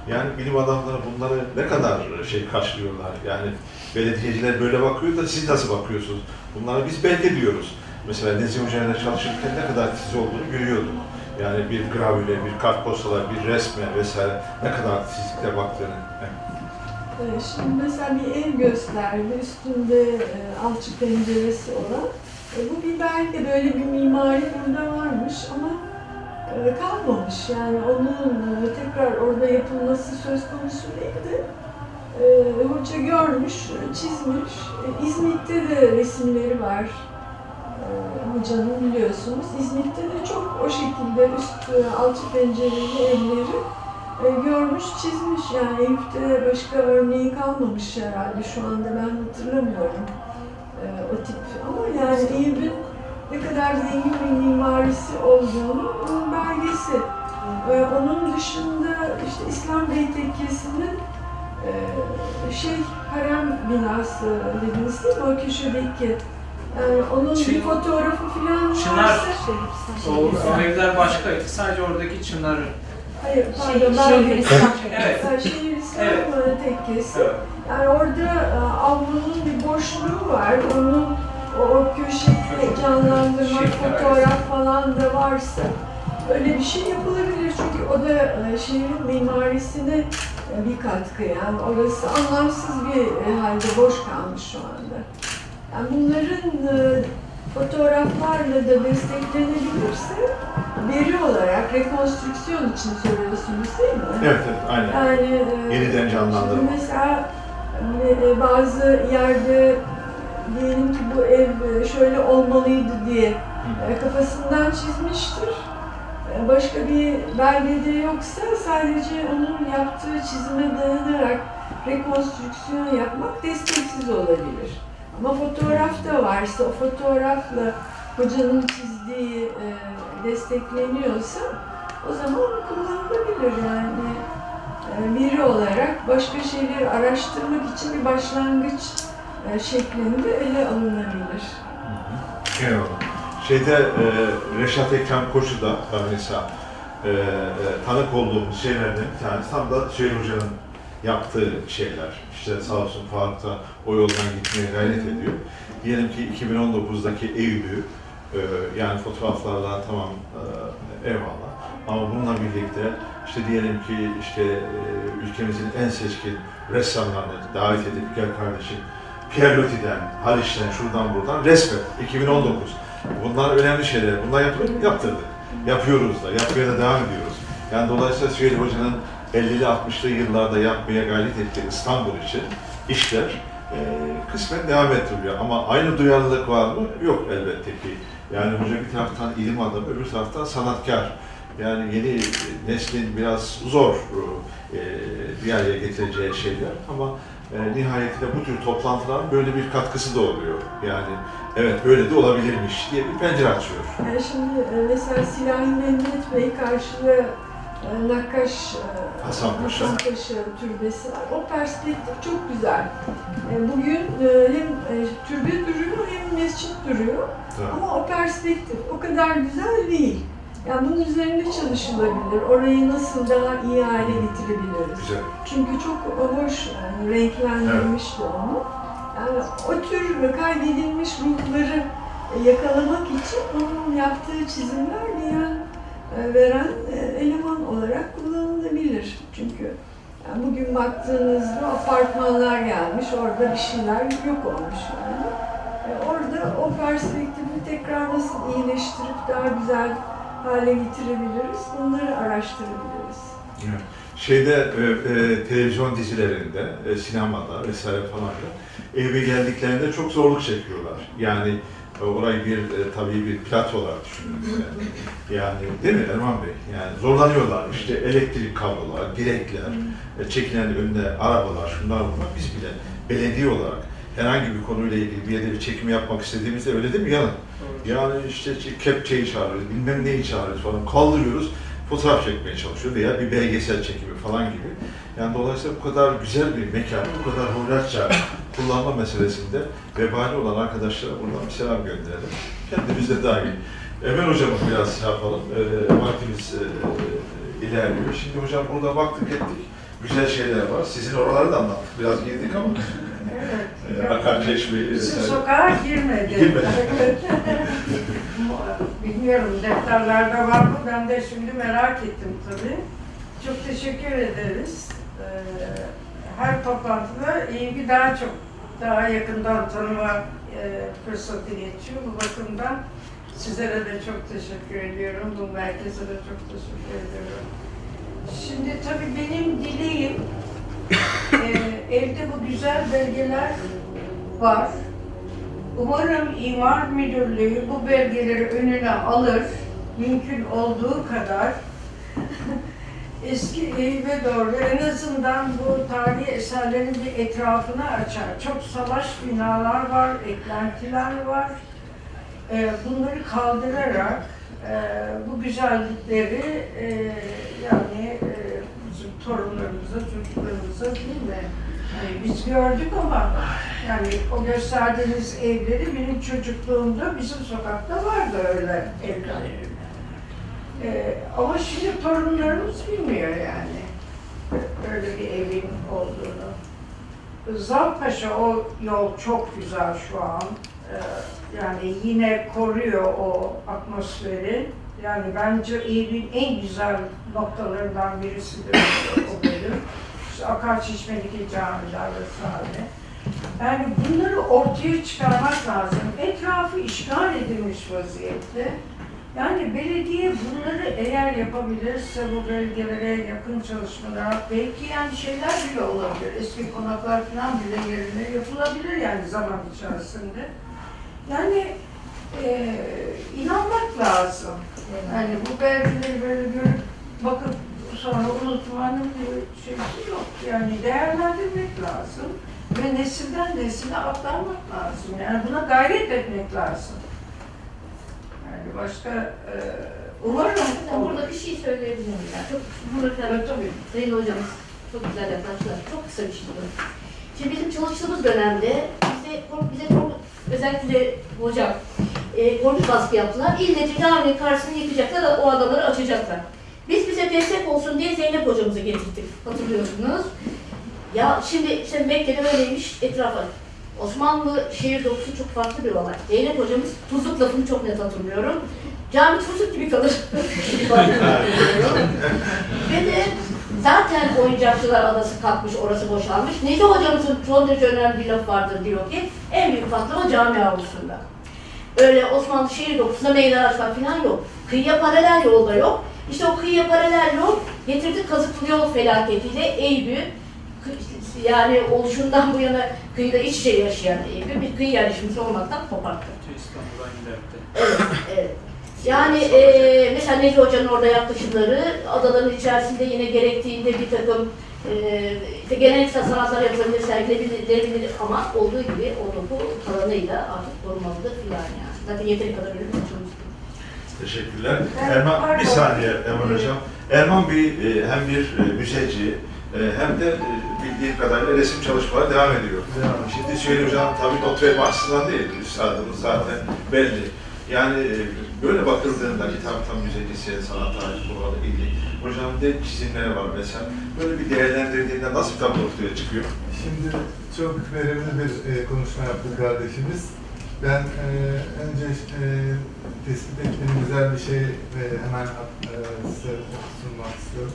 Yani bilim adamları bunları ne kadar şey karşılıyorlar. Yani belediyeciler böyle bakıyor da siz nasıl bakıyorsunuz? Bunlara biz belge diyoruz. Mesela Nezih Hoca ile çalışırken ne kadar tiz olduğunu görüyorduk. Yani bir gravüre, bir kartposala, bir resme vesaire ne kadar titizlikle baktığını. Ee, Şimdi mesela bir ev gösterdi, üstünde e, alçık penceresi olan. E, Bu bir belki böyle bir mimari burada varmış ama e, kalmamış. Yani onun tekrar orada yapılması söz konusu değildi. Hoca görmüş, çizmiş. İzmit'te de resimleri var. Hocanın biliyorsunuz. İzmit'te de çok o şekilde üst e, alçık pencereli evleri e, görmüş, çizmiş. Yani Eyüp'te başka örneği kalmamış herhalde. Şu anda ben hatırlamıyorum e, o tip. Ama yani Eyüp'ün ne kadar zengin bir mimarisi olduğunu bunun belgesi. Onun dışında işte İslam Bey Tekkesi'nin şey harem binası dediniz değil mi? O köşedeki. Yani onun bir Çin- fotoğrafı falan Çınar. varsa... O, o evler başkaydı. Sadece oradaki çınarı. Hayır, Şey, pardon, ben Şeyhülislam. Evet. Şeyhülislam Evet. tekkesi. Evet. Yani orada e, avlunun bir boşluğu var. Onun o, o köşeyi canlandırmak, Şeker fotoğraf falan da varsa öyle bir şey yapılabilir. Çünkü o da e, şehrin mimarisine e, bir katkı. Yani orası anlamsız bir halde boş kalmış şu anda. Yani bunların e, fotoğraflarla da desteklenebilirse veri olarak rekonstrüksiyon için soruyorsunuz değil mi? Evet, evet, aynen. Yani e, Yeniden canlandırma. Mesela e, e, bazı yerde diyelim ki bu ev e, şöyle olmalıydı diye e, kafasından çizmiştir. E, Başka bir belgede yoksa sadece onun yaptığı çizime dayanarak rekonstrüksiyon yapmak desteksiz olabilir. Ama fotoğrafta varsa, o fotoğrafla hocanın çizdiği e, destekleniyorsa o zaman kullanılabilir yani e, biri olarak başka şeyleri araştırmak için bir başlangıç e, şeklinde ele alınabilir. Eyvallah. Şeyde e, Reşat Ekrem Koçu da ben mesela e, e, tanık olduğumuz şeylerden bir tanesi tam da Süheyl Hoca'nın yaptığı şeyler. İşte sağ olsun Faruk da o yoldan gitmeye gayret ediyor. Diyelim ki 2019'daki Eyüp'ü e, yani fotoğraflarla tamam e, eyvallah. Ama bununla birlikte işte diyelim ki işte e, ülkemizin en seçkin ressamlarını davet edip gel kardeşim Pierre Loti'den, Haliç'ten, şuradan buradan resmet 2019. Bunlar önemli şeyler. Bunlar yapılır, yaptırdık. Yapıyoruz da, yapmaya da devam ediyoruz. Yani dolayısıyla Süheyl Hoca'nın 50'li 60'lı yıllarda yapmaya gayret ettiği İstanbul için işler e, kısmen devam ettiriliyor. Ama aynı duyarlılık var mı? Yok elbette ki. Yani hoca bir taraftan ilim adamı, öbür taraftan sanatkar. Yani yeni neslin biraz zor e, bir araya getireceği şeyler ama e, nihayetinde bu tür toplantıların böyle bir katkısı da oluyor. Yani evet böyle de olabilirmiş diye bir pencere açıyor. Yani şimdi e, mesela Bey karşılığı Nakkaş e, Hasan Paşa. Hasan Paşa türbesi var. O perspektif çok güzel. E, Bugün e, hem türbe duruyor hem mescit duruyor. Tabii. Ama o perspektif o kadar güzel değil. Yani bunun üzerinde çalışılabilir. Orayı nasıl daha iyi hale getirebiliriz? Güzel. Çünkü çok hoş yani renklendirmişti onu. Yani o tür kaybedilmiş ruhları yakalamak için onun yaptığı çizimler diyen e, veren e, eleman olarak kullanılabilir. Çünkü yani bugün baktığınızda apartmanlar gelmiş, orada bir şeyler yok olmuş yani. E, Orada o perspektifi tekrar nasıl iyileştirip daha güzel hale getirebiliriz, bunları araştırabiliriz. Evet. Şeyde e, e, televizyon dizilerinde, e, sinemada vesaire falan da eve geldiklerinde çok zorluk çekiyorlar. Yani e, orayı bir e, tabii bir plato olarak düşünün. Yani değil mi Erman Bey? Yani zorlanıyorlar. İşte elektrik kablolar, direkler, e, çekilen önüne arabalar, şunlar bunlar. Biz bile belediye olarak herhangi bir konuyla ilgili bir yerde bir çekim yapmak istediğimizde öyle değil mi? Yanın. Yani işte kepçeyi çağırıyoruz, bilmem neyi çağırıyoruz falan. Kaldırıyoruz, fotoğraf çekmeye çalışıyor veya bir belgesel çekimi falan gibi. Yani dolayısıyla bu kadar güzel bir mekan, bu kadar hoyratça kullanma meselesinde vebali olan arkadaşlara buradan bir selam gönderelim. Kendimiz de dahil. Emel hocamı biraz şey yapalım. E, vaktimiz e, ilerliyor. Şimdi hocam burada baktık ettik. Güzel şeyler var. Sizin oraları da anlattık. Biraz girdik ama. Evet. Akar Çeşme'yi Bizim vesaire. sokağa girmedi. Girmedi. Bilmiyorum defterlerde var mı? Ben de şimdi merak ettim tabii. Çok teşekkür ederiz. Ee, her toplantıda ilgi daha çok, daha yakından tanıma e, fırsatı geçiyor. Bu bakımdan sizlere de çok teşekkür ediyorum. Bu merkeze de çok teşekkür ediyorum. Şimdi tabii benim dileğim e, evde bu güzel belgeler var. Umarım İmar Müdürlüğü bu belgeleri önüne alır, mümkün olduğu kadar eski Eyüp'e doğru en azından bu tarihi eserlerin bir etrafını açar. Çok salaş binalar var, eklentiler var. Ee, bunları kaldırarak e, bu güzellikleri e, yani e, bizim torunlarımıza, çocuklarımıza değil mi? Yani biz gördük ama yani o gösterdiğiniz evleri benim çocukluğumda bizim sokakta vardı öyle evler. Ee, ama şimdi torunlarımız bilmiyor yani öyle bir evin olduğunu. Zalpaşa o yol çok güzel şu an. Ee, yani yine koruyor o atmosferi. Yani bence evin en güzel noktalarından birisidir o bölüm. İşte Akarçeşme'deki camiler vesaire. Yani bunları ortaya çıkarmak lazım. Etrafı işgal edilmiş vaziyette. Yani belediye bunları eğer yapabilirse bu bölgelere yakın çalışmalar, belki yani şeyler bile olabilir. Eski konaklar falan bile yerine yapılabilir yani zaman içerisinde. Yani e, inanmak lazım. Yani bu belgeleri böyle görüp bakıp sonra unutmanın bir şeysi yok. Yani değerlendirmek lazım ve nesilden nesile aktarmak lazım. Yani buna gayret etmek lazım. Yani başka e, umarım Ben burada bir şey söyleyebilir miyim? ya? Çok burada Evet, tabii. Sayın hocamız çok güzel yaklaştılar. Çok kısa bir şey bu. Şimdi bizim çalıştığımız dönemde bize, bize çok, özellikle hocam e, korkunç baskı yaptılar. İlle caminin karşısını yıkacaklar, o adamları açacaklar. Biz bize destek olsun diye Zeynep hocamızı getirdik. Hatırlıyorsunuz. Ya şimdi işte Mekke'de öyleymiş etrafa. Osmanlı şehir dokusu çok farklı bir olay. Zeynep hocamız tuzluk lafını çok net hatırlıyorum. Cami tuzluk gibi kalır. Ve de zaten oyuncakçılar adası kalkmış, orası boşalmış. Necdi hocamızın son derece önemli bir laf vardır diyor ki, en büyük patlama cami avlusunda. Öyle Osmanlı şehir dokusunda meydan açmak falan yok. Kıyıya paralel yol da yok. İşte o kıyıya paralel yol getirdi kazıklı yol felaketiyle Eyüp'ü yani oluşundan bu yana kıyıda iç içe yaşayan Eyüp'ü bir kıyı yerleşimci olmaktan koparttı. İstanbul'dan. Evet, evet. Yani eee mesela Necmi Hoca'nın orada yaklaşımları adaların içerisinde yine gerektiğinde bir takım eee işte geleneksel sanatlar yapılabilir, sergilenebilir ama olduğu gibi o doku alanıyla artık korunmalıdır filan yani. Zaten yeteri kadar çalıştık. Teşekkürler. Evet, Erman, pardon. bir saniye Erman. Hocam. Erman bir e, hem bir e, müzeci e, hem de e, bildiğim kadarıyla resim çalışmaları devam ediyor. Devam. Şimdi Hocam tabii not verme açısından değil, üstadımız zaten belli. Yani e, böyle bakıldığında ki tam tam müzecisi, sanat tarihi bunlarla ilgili hocam de çizimleri var mesela. Böyle bir değerlendirdiğinde nasıl bir tablo ortaya çıkıyor? Şimdi çok verimli bir e, konuşma yaptı kardeşimiz. Ben e, önce e, tespit ettiğim güzel bir şey e, hemen e, size sunmak istiyorum.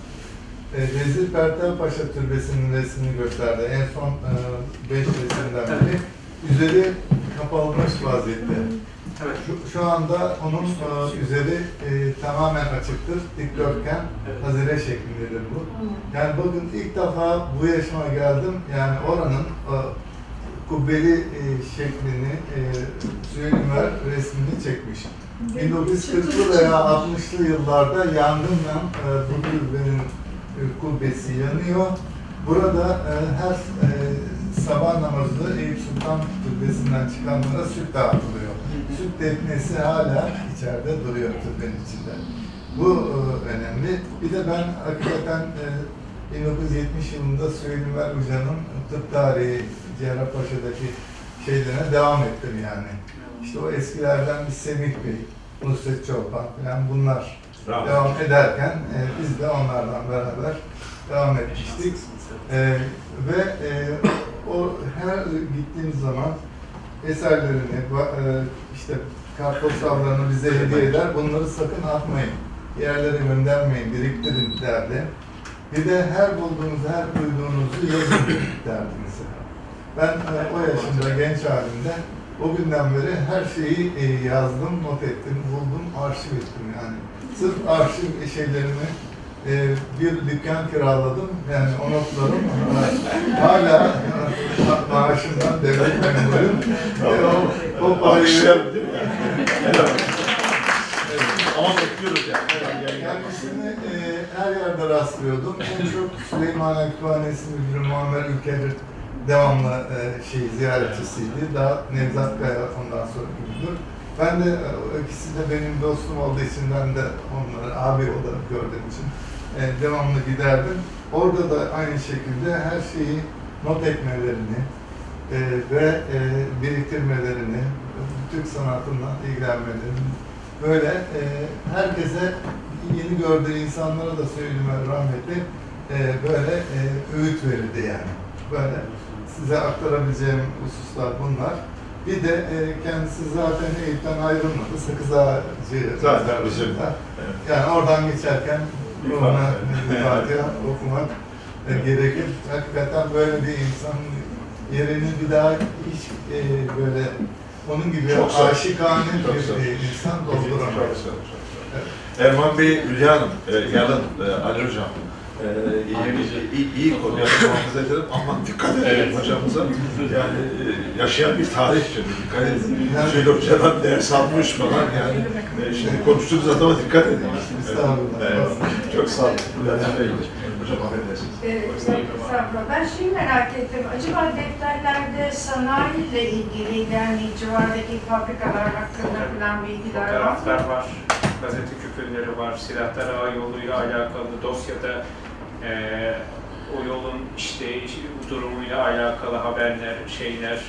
E, Vezir Pertel Paşa Türbesi'nin resmini gösterdi. En son e, beş resimden biri. Üzeri kapatılmış vaziyette. Evet. Şu, şu anda onun e, üzeri e, tamamen açıktır. Dikdörtgen, hazire şeklindedir bu. Yani bakın ilk defa bu yaşıma geldim. Yani oranın e, kubbeli e, şeklini e, Süheyl resmini çekmiş. 1940'lı veya 60'lı yıllarda yangınla e, bu türbenin e, kubbesi yanıyor. Burada e, her e, sabah namazı Eyüp Sultan Türbesi'nden çıkanlara süt dağıtılıyor. Süt teknesi hala içeride duruyor türbenin içinde. Bu e, önemli. Bir de ben hakikaten e, 1970 yılında Süheyl Hoca'nın tıp tarihi Cerrahpaşa'daki şeylerine devam ettim yani. İşte o eskilerden bir Semih Bey, Nusret Çolpan falan bunlar Bravo. devam ederken e, biz de onlardan beraber devam etmiştik. E, ve e, o her gittiğimiz zaman eserlerini, e, işte kartpostallarını bize hediye eder. Bunları sakın atmayın. Yerlere göndermeyin, biriktirin derdi. Bir de her bulduğunuzu, her duyduğunuzu yazın derdi mesela. Ben e, o yaşımda, genç halimde o günden beri her şeyi e, yazdım, not ettim, buldum, arşiv ettim yani. Sırf arşiv şeylerimi e, bir dükkan kiraladım. Yani o notlarım hala maaşımdan devlet memuruyum. E, o, o parayı? Helal. Ama bekliyoruz yani. Yani. Kendisini e, her yerde rastlıyordum. En çok Süleymaniye Kütüphanesi Müdürü Muammer Ülkedir devamlı e, şey ziyaretçisiydi. Daha Nevzat Kaya ondan sonra müdür. Ben de e, ikisi de benim dostum olduğu için ben de onları abi olarak gördüğüm için e, devamlı giderdim. Orada da aynı şekilde her şeyi not etmelerini e, ve e, biriktirmelerini, Türk sanatından ilgilenmelerini böyle e, herkese yeni gördüğü insanlara da söyleme rahmetli e, böyle e, öğüt verirdi yani. Böyle size aktarabileceğim hususlar bunlar. Bir de e, kendisi zaten Eyüp'ten ayrılmadı. Sakız ağacı Zaten bizim, evet. Yani oradan geçerken ona Fatiha. okumak e, gerekir. Hakikaten böyle bir insan yerini bir daha hiç e, böyle onun gibi Çok aşikane Çok bir sağ e, insan Çok dolduramaz. sağ olun, çok sağ olun. Erman Bey, Hülya Hanım, e, Yalın, e, Ali Hocam. E, iyi, iyi, iyi konuya muhafaza edelim ama dikkat edelim hocamıza. Yani e, yaşayan bir tarih şimdi dikkat edin. Şöyle hocadan ders almış falan yani. E, şimdi konuştuğunuz adama dikkat edin. Estağfurullah. Evet, çok sağ olun. Bülent Bey, Hocam affedersiniz. Ee. Ben şeyi merak ettim. Acaba defterlerde sanayiyle ilgili yani civardaki fabrikalar hakkında falan bilgiler var mı? Fotoğraflar var, gazete küpürleri var, silahlar ağı yoluyla alakalı dosyada eee o yolun işte durumuyla alakalı haberler, şeyler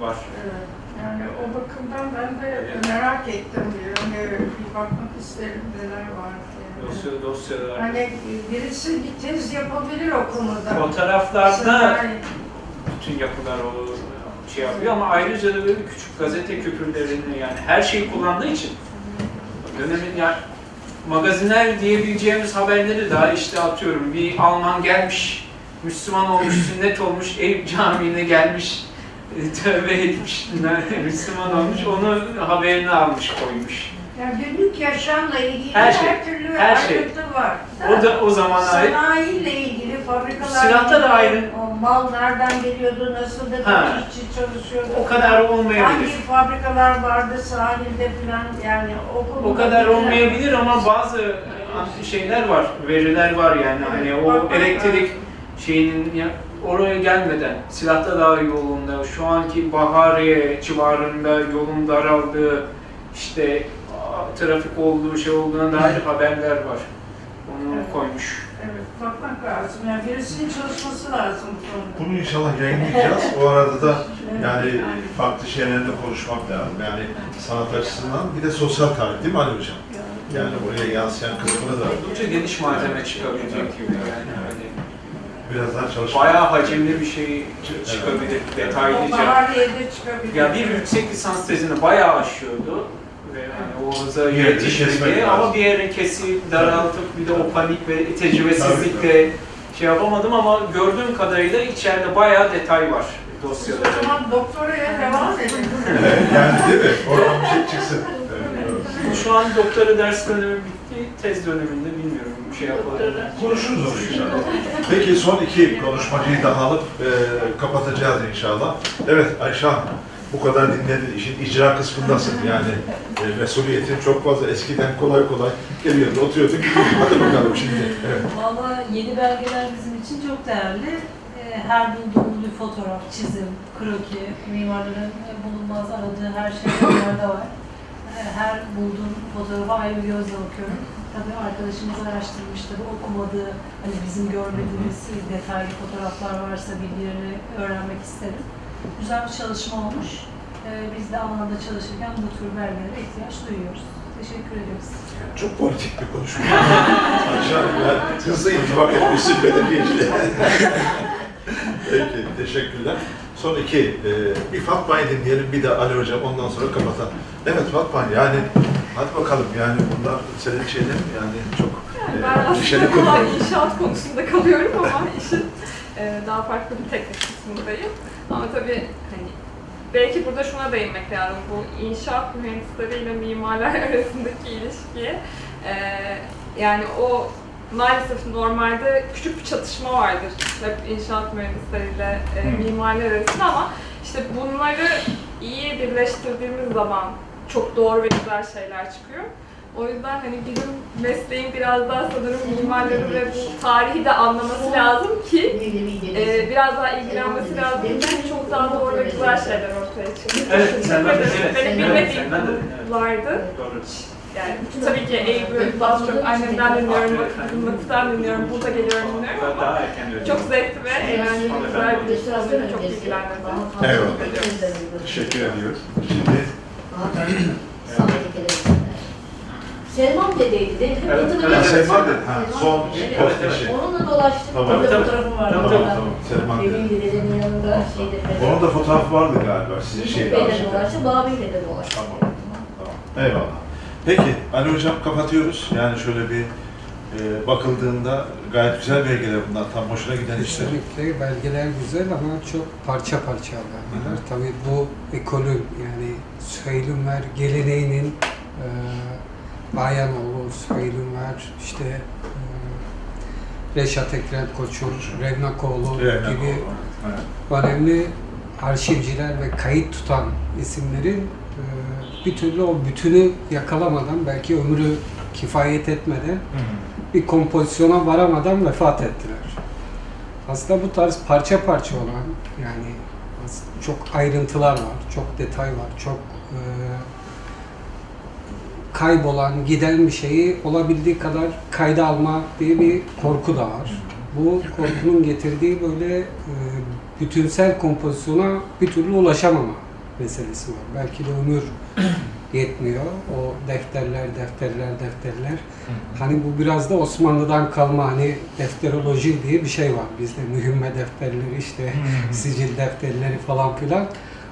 var. Evet. Yani o bakımdan ben de merak ettim. Yani bir bakmak isterim neler var diye. Dosya, dosyalar. Hani birisi bir tez yapabilir o konuda. Fotoğraflarda bütün yapılar o şey yapıyor ama ayrıca da böyle küçük gazete küpürlerini yani her şeyi kullandığı için dönemin yani magazinler diyebileceğimiz haberleri daha işte atıyorum bir Alman gelmiş, Müslüman olmuş, sünnet olmuş, Eyüp Camii'ne gelmiş tövbe etmiş, Müslüman olmuş, onu haberini almış koymuş. Yani günlük yaşamla ilgili Her her, şey, türlü her şey. var. O da o zaman ait. Sanayiyle ilgili fabrikalar Silahta da ayrı. o mal nereden geliyordu, nasıl da kaç işçi çalışıyordu. O kadar olmayabilir. Hangi fabrikalar vardı sahilde falan yani o O kadar olmayabilir ama bazı şeyler var, veriler var yani. Hani o elektrik şeyinin ya, oraya gelmeden Silahta Dağ yolunda şu anki Bahariye civarında yolun daraldığı işte trafik olduğu şey olduğuna dair haberler var. Onu Evet. koymuş. Evet, bakmak lazım. Yani birisinin çalışması lazım bu konuda. Bunu inşallah yayınlayacağız. O arada da yani farklı şeylerle konuşmak lazım. Yani sanat açısından bir de sosyal tarih değil mi Ali Hocam? Yani oraya yansıyan kısmını da Oldukça geniş malzeme çıkabilecek gibi yani. Hani biraz daha çalışmak. bayağı hacimli bir şey çıkabilir, O detaylıca. Bahariye'de çıkabilir. Ya bir yüksek lisans tezini bayağı aşıyordu hani o hıza Bir yerde kesmek yetişmeye lazım. ama bir yerin kesip daraltıp bir de o panik ve tecrübesizlikle şey yapamadım ama gördüğüm kadarıyla içeride bayağı detay var Siz dosyada. o zaman doktoraya devam edin. Evet, yani değil mi? Oradan bir şey çıksın. Evet. Şu an doktora ders dönemi bitti, tez döneminde bilmiyorum bir şey yapalım. Konuşuruz onu inşallah. Peki son iki konuşmacıyı daha alıp e, kapatacağız inşallah. Evet Ayşe Hanım, bu kadar dinledin, işin icra kısmındasın yani. E, mesuliyetin çok fazla eskiden kolay kolay geliyordu, oturuyorduk. Hadi bakalım şimdi. Evet. Valla yeni belgeler bizim için çok değerli. Ee, Her bulduğumuz bir fotoğraf, çizim, kroki, mimarların bulunmaz aradığı her şey onlarda var. Ee, Her bulduğum fotoğrafa ayrı bir gözle bakıyorum. Tabii arkadaşımız araştırmıştır, okumadığı, hani bizim görmediğimiz detaylı fotoğraflar varsa bilgilerini öğrenmek isterim. Güzel bir çalışma olmuş. Ee, Biz de alanda çalışırken bu tür belgelere ihtiyaç duyuyoruz. Teşekkür ederiz. Çok politik bir konuşma. Yani hızlı intibak etmişsin belediyeciliğe. Peki, teşekkürler. Son iki, e, bir Fatma'yı dinleyelim, bir de Ali Hocam, ondan sonra kapatalım. Evet Fatma, yani hadi bakalım yani bunlar senin şeyler yani çok Yani e, ben neşeli aslında kolay inşaat konusunda kalıyorum ama işin e, daha farklı bir teknik kısmındayım. Ama tabii hani belki burada şuna değinmek lazım. Bu inşaat mühendisleriyle mimarlar arasındaki ilişkiye e, yani o maalesef normalde küçük bir çatışma vardır hep inşaat mühendisleriyle e, mimarlar arasında ama işte bunları iyi birleştirdiğimiz zaman çok doğru ve güzel şeyler çıkıyor. O yüzden hani bizim mesleğin biraz daha sanırım mimarları ve bu tarihi de anlaması lazım ki e, biraz daha ilgilenmesi lazım ki çok daha doğru ve güzel şeyler ortaya çıkıyor. Evet, senden de, Benim- evet, bilmediğim. Doğru. Yani tabii ki Eylül daha çok annemden dinliyorum, vakıftan dinliyorum, burada geliyorum dinliyorum Daha, ama daha erken öyle. çok zevkli ve eğlenceli, güzel bir konuyla çok ilgilendim. Eyvallah. Teşekkür ediyoruz. Şimdi Selman dedeydi değil mi? Evet, evet? Selman dedi, ha, son Evet. post işi. Onunla dolaştık. Tamam. Burada Tabii, fotoğrafım var. Tamam, orada. tamam. Selman dedi. Dedenin yanında şeyde Onun da fotoğrafı vardı galiba sizin Yusuf şeyde. Bey'le dolaştı, Babi'yle de dolaştı. Tamam. Tamam. Eyvallah. Peki Ali Hocam kapatıyoruz. Yani şöyle bir e, bakıldığında gayet güzel belgeler bunlar. Tam hoşuna giden işler. Kesinlikle belgeler güzel ama çok parça parça belgeler. Tabii bu ekolün yani Süheylünver geleneğinin e, Bayanoğlu, Süheylünver, işte e, Reşat Ekrem Koçur, Revnakoğlu Revnak gibi. Evet. önemli arşivciler ve kayıt tutan isimlerin e, bir türlü o bütünü yakalamadan belki ömrü kifayet etmeden bir kompozisyona varamadan vefat ettiler. Aslında bu tarz parça parça olan yani çok ayrıntılar var, çok detay var, çok e, kaybolan, giden bir şeyi olabildiği kadar kayda alma diye bir korku da var. Bu korkunun getirdiği böyle e, bütünsel kompozisyona bir türlü ulaşamama meselesi var. Belki de ömür yetmiyor. O defterler, defterler, defterler. Hani bu biraz da Osmanlı'dan kalma hani defteroloji diye bir şey var. Bizde mühimme defterleri işte sicil defterleri falan filan.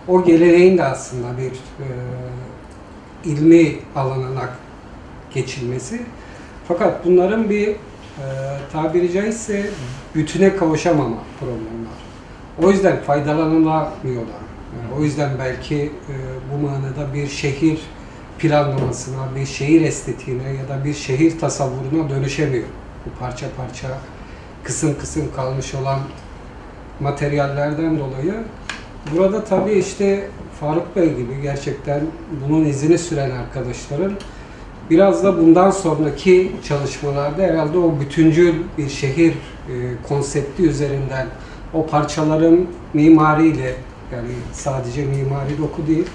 O geleneğin de aslında bir e, ilmi alanına geçilmesi. Fakat bunların bir e, tabiri caizse bütüne kavuşamama problemi var. O yüzden faydalanılamıyorlar. O yüzden belki e, bu manada bir şehir planlamasına, bir şehir estetiğine ya da bir şehir tasavvuruna dönüşemiyor. Bu parça parça, kısım kısım kalmış olan materyallerden dolayı. Burada tabii işte Faruk Bey gibi gerçekten bunun izini süren arkadaşların biraz da bundan sonraki çalışmalarda herhalde o bütüncül bir şehir e, konsepti üzerinden o parçaların mimariyle yani sadece mimari doku değil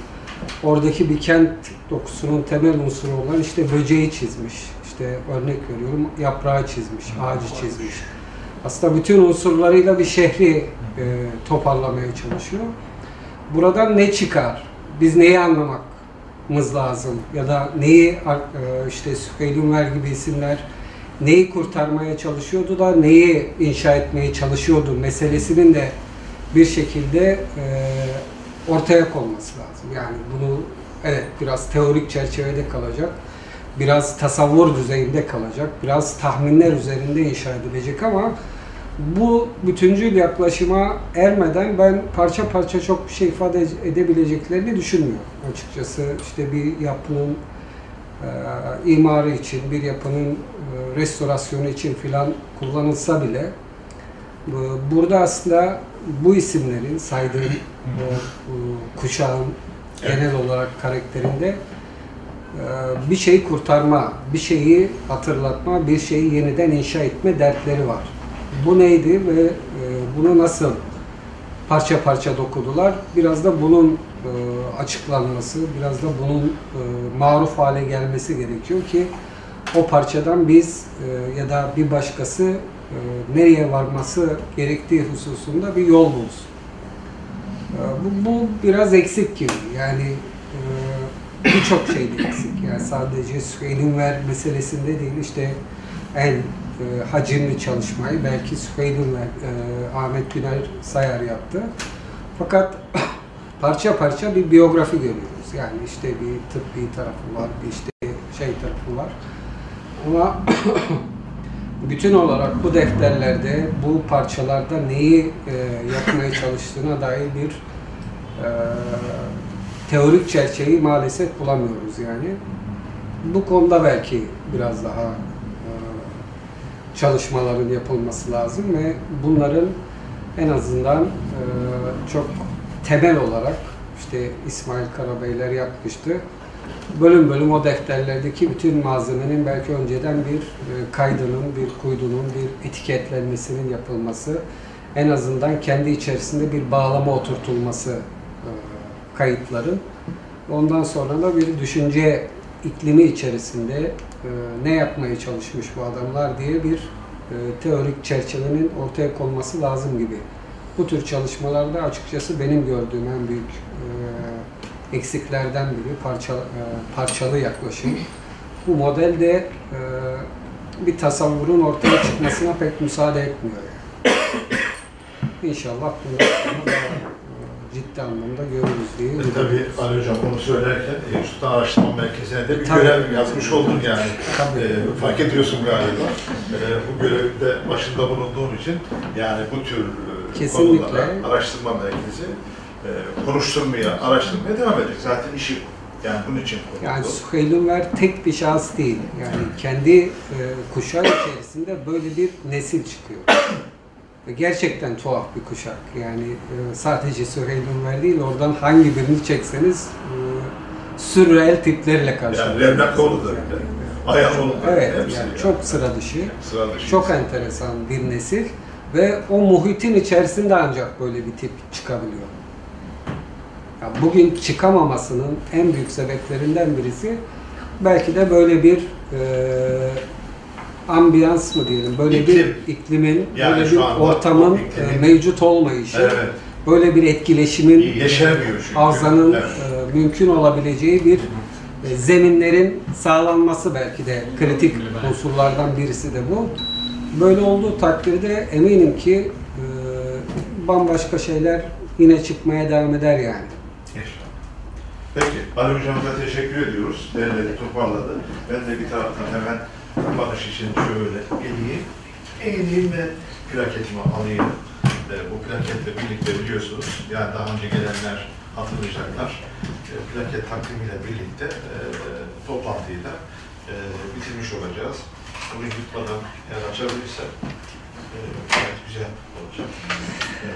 oradaki bir kent dokusunun temel unsuru olan işte böceği çizmiş. İşte örnek veriyorum yaprağı çizmiş, ağacı çizmiş. Aslında bütün unsurlarıyla bir şehri e, toparlamaya çalışıyor. Buradan ne çıkar? Biz neyi anlamamız lazım? Ya da neyi e, işte Süheyl gibi isimler neyi kurtarmaya çalışıyordu da neyi inşa etmeye çalışıyordu meselesinin de bir şekilde e, ortaya konması lazım. Yani bunu evet biraz teorik çerçevede kalacak, biraz tasavvur düzeyinde kalacak, biraz tahminler üzerinde inşa edilecek ama bu bütüncül yaklaşıma ermeden ben parça parça çok bir şey ifade edebileceklerini düşünmüyorum. Açıkçası işte bir yapının e, imarı için, bir yapının e, restorasyonu için filan kullanılsa bile bu- burada aslında bu isimlerin saydığım o kuşağın genel olarak karakterinde e, bir şeyi kurtarma, bir şeyi hatırlatma, bir şeyi yeniden inşa etme dertleri var. Bu neydi ve e, bunu nasıl parça parça dokudular? Biraz da bunun e, açıklanması, biraz da bunun e, maruf hale gelmesi gerekiyor ki o parçadan biz ya da bir başkası nereye varması gerektiği hususunda bir yol bulsun. Bu, bu biraz eksik gibi. Yani birçok şeyde eksik. Yani sadece Süheyl Ünver meselesinde değil işte en e, hacimli çalışmayı belki Süheyl Ünver, e, Ahmet Güner Sayar yaptı. Fakat parça parça bir biyografi görüyoruz. Yani işte bir tıbbi tarafı var, bir işte şey tarafı var. Ama bütün olarak bu defterlerde, bu parçalarda neyi e, yapmaya çalıştığına dair bir e, teorik çerçeveyi maalesef bulamıyoruz yani. Bu konuda belki biraz daha e, çalışmaların yapılması lazım ve bunların en azından e, çok temel olarak işte İsmail Karabeyler yapmıştı. Bölüm bölüm o defterlerdeki bütün malzemenin belki önceden bir e, kaydının, bir kuydunun, bir etiketlenmesinin yapılması, en azından kendi içerisinde bir bağlama oturtulması kayıtların. Ondan sonra da bir düşünce iklimi içerisinde e, ne yapmaya çalışmış bu adamlar diye bir e, teorik çerçevenin ortaya konması lazım gibi. Bu tür çalışmalarda açıkçası benim gördüğüm en büyük e, eksiklerden biri parça, e, parçalı yaklaşım. Bu model de e, bir tasavvurun ortaya çıkmasına pek müsaade etmiyor. Yani. İnşallah bunu ciddi anlamda görürüz diye. E, tabii Ali Hocam onu söylerken e, Sultan Araştırma Merkezi'ne de bir Tabii. görev yazmış oldun yani. Tabii. E, fark ediyorsun galiba. E, bu görevde başında bulunduğun için yani bu tür e, Kesinlikle. konulara araştırma merkezi e, konuşturmaya, araştırmaya devam edecek. Zaten işi bu. Yani bunun için kuruldu. Yani Süheyl Ünver tek bir şahıs değil. Yani kendi e, kuşağı içerisinde böyle bir nesil çıkıyor. Gerçekten tuhaf bir kuşak. Yani e, sadece Süheyl Ünver değil, oradan hangi birini çekseniz e, sürreel tiplerle yani karşılaşıyorsunuz. Revnakoğlu da öyle. Ayanoğlu da. Evet, Hepsi yani çok sıra dışı, sıra dışı. çok enteresan bir nesil ve o muhitin içerisinde ancak böyle bir tip çıkabiliyor. Ya bugün çıkamamasının en büyük sebeplerinden birisi belki de böyle bir e, ambiyans mı diyelim, böyle bir İklim. iklimin, Yani böyle şu bir anda ortamın o iklimin- e, mevcut olmayışı, Evet. böyle bir etkileşimin Yeşermiyor çünkü. arızanın Evet. e, mümkün olabileceği bir e, zeminlerin sağlanması belki de kritik unsurlardan birisi de bu. Böyle olduğu takdirde eminim ki e, bambaşka şeyler yine çıkmaya devam eder yani. Peki, Ali Hocamıza teşekkür ediyoruz. Derledi, toparladı. Ben de bir taraftan hemen kapanış için şöyle geleyim. Eğileyim ve plaketimi alayım. E, bu plaketle birlikte biliyorsunuz, yani daha önce gelenler hatırlayacaklar. E, plaket takvimiyle birlikte e, toplantıyı da e, bitirmiş olacağız. Bunu yutmadan eğer açabilirsem e, gayet güzel olacak. E,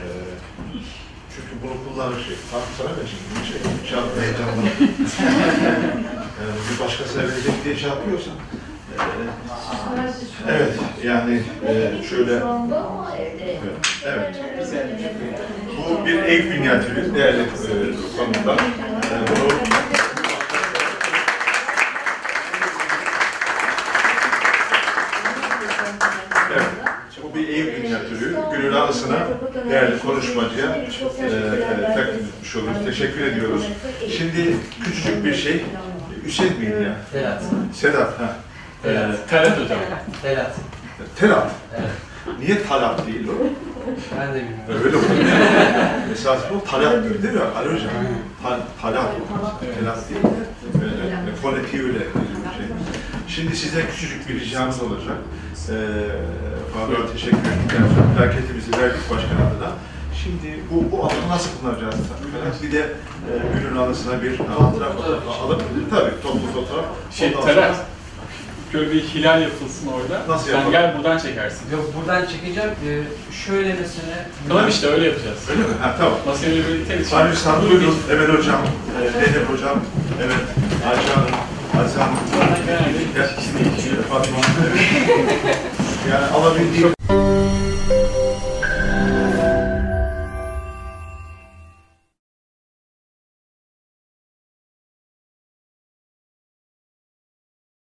çünkü bunu kullanır şey. Tam sana da şimdi bir şey. Şey yapma heyecanla. yani bir başkasına verecek diye şey yapıyorsan. e, evet yani e, şöyle Evet. Bu bir ev minyatürü değerli e, konuklar. E, bunu Evet. Bu bir ev minyatürü. Gönül değerli konuşmacıya e, takdim etmiş oluruz. Teşekkür ediyoruz. Şimdi küçücük bir şey. Hüseyin miydi ya? Telat. Sedat. Ha. E, Telat hocam. Telat. Telat. Evet. Niye talat değil o? Ben de bilmiyorum. Öyle olur. Esas bu talattır değil mi? Ali Hocam. Tal, talat. Telat değil. Böyle, fonetiği öyle bir şey. Şimdi size küçücük bir ricamız olacak. Ee, teşekkür ederim. Plaketimizi verdik başkan adına. Şimdi bu, bu alanı nasıl kullanacağız? Bir de e, günün anısına bir fotoğraf alıp, tabii toplu fotoğraf. Şey, Ondan Talat. sonra- Şöyle bir hilal yapılsın orada. Nasıl Sen yapalım? gel buradan çekersin. Yok buradan çekeceğim. Ee, şöyle mesela. Tamam işte öyle yapacağız. Öyle mi? Ha, tamam. Masayı öyle bir iteriz. Fahri Sanlı buyurun. Emel Hocam, e, Zeynep Hocam, evet, Ayşe Hanım, Aziz Hanım, Genelde Gel. Fatma. Yani alabildiğim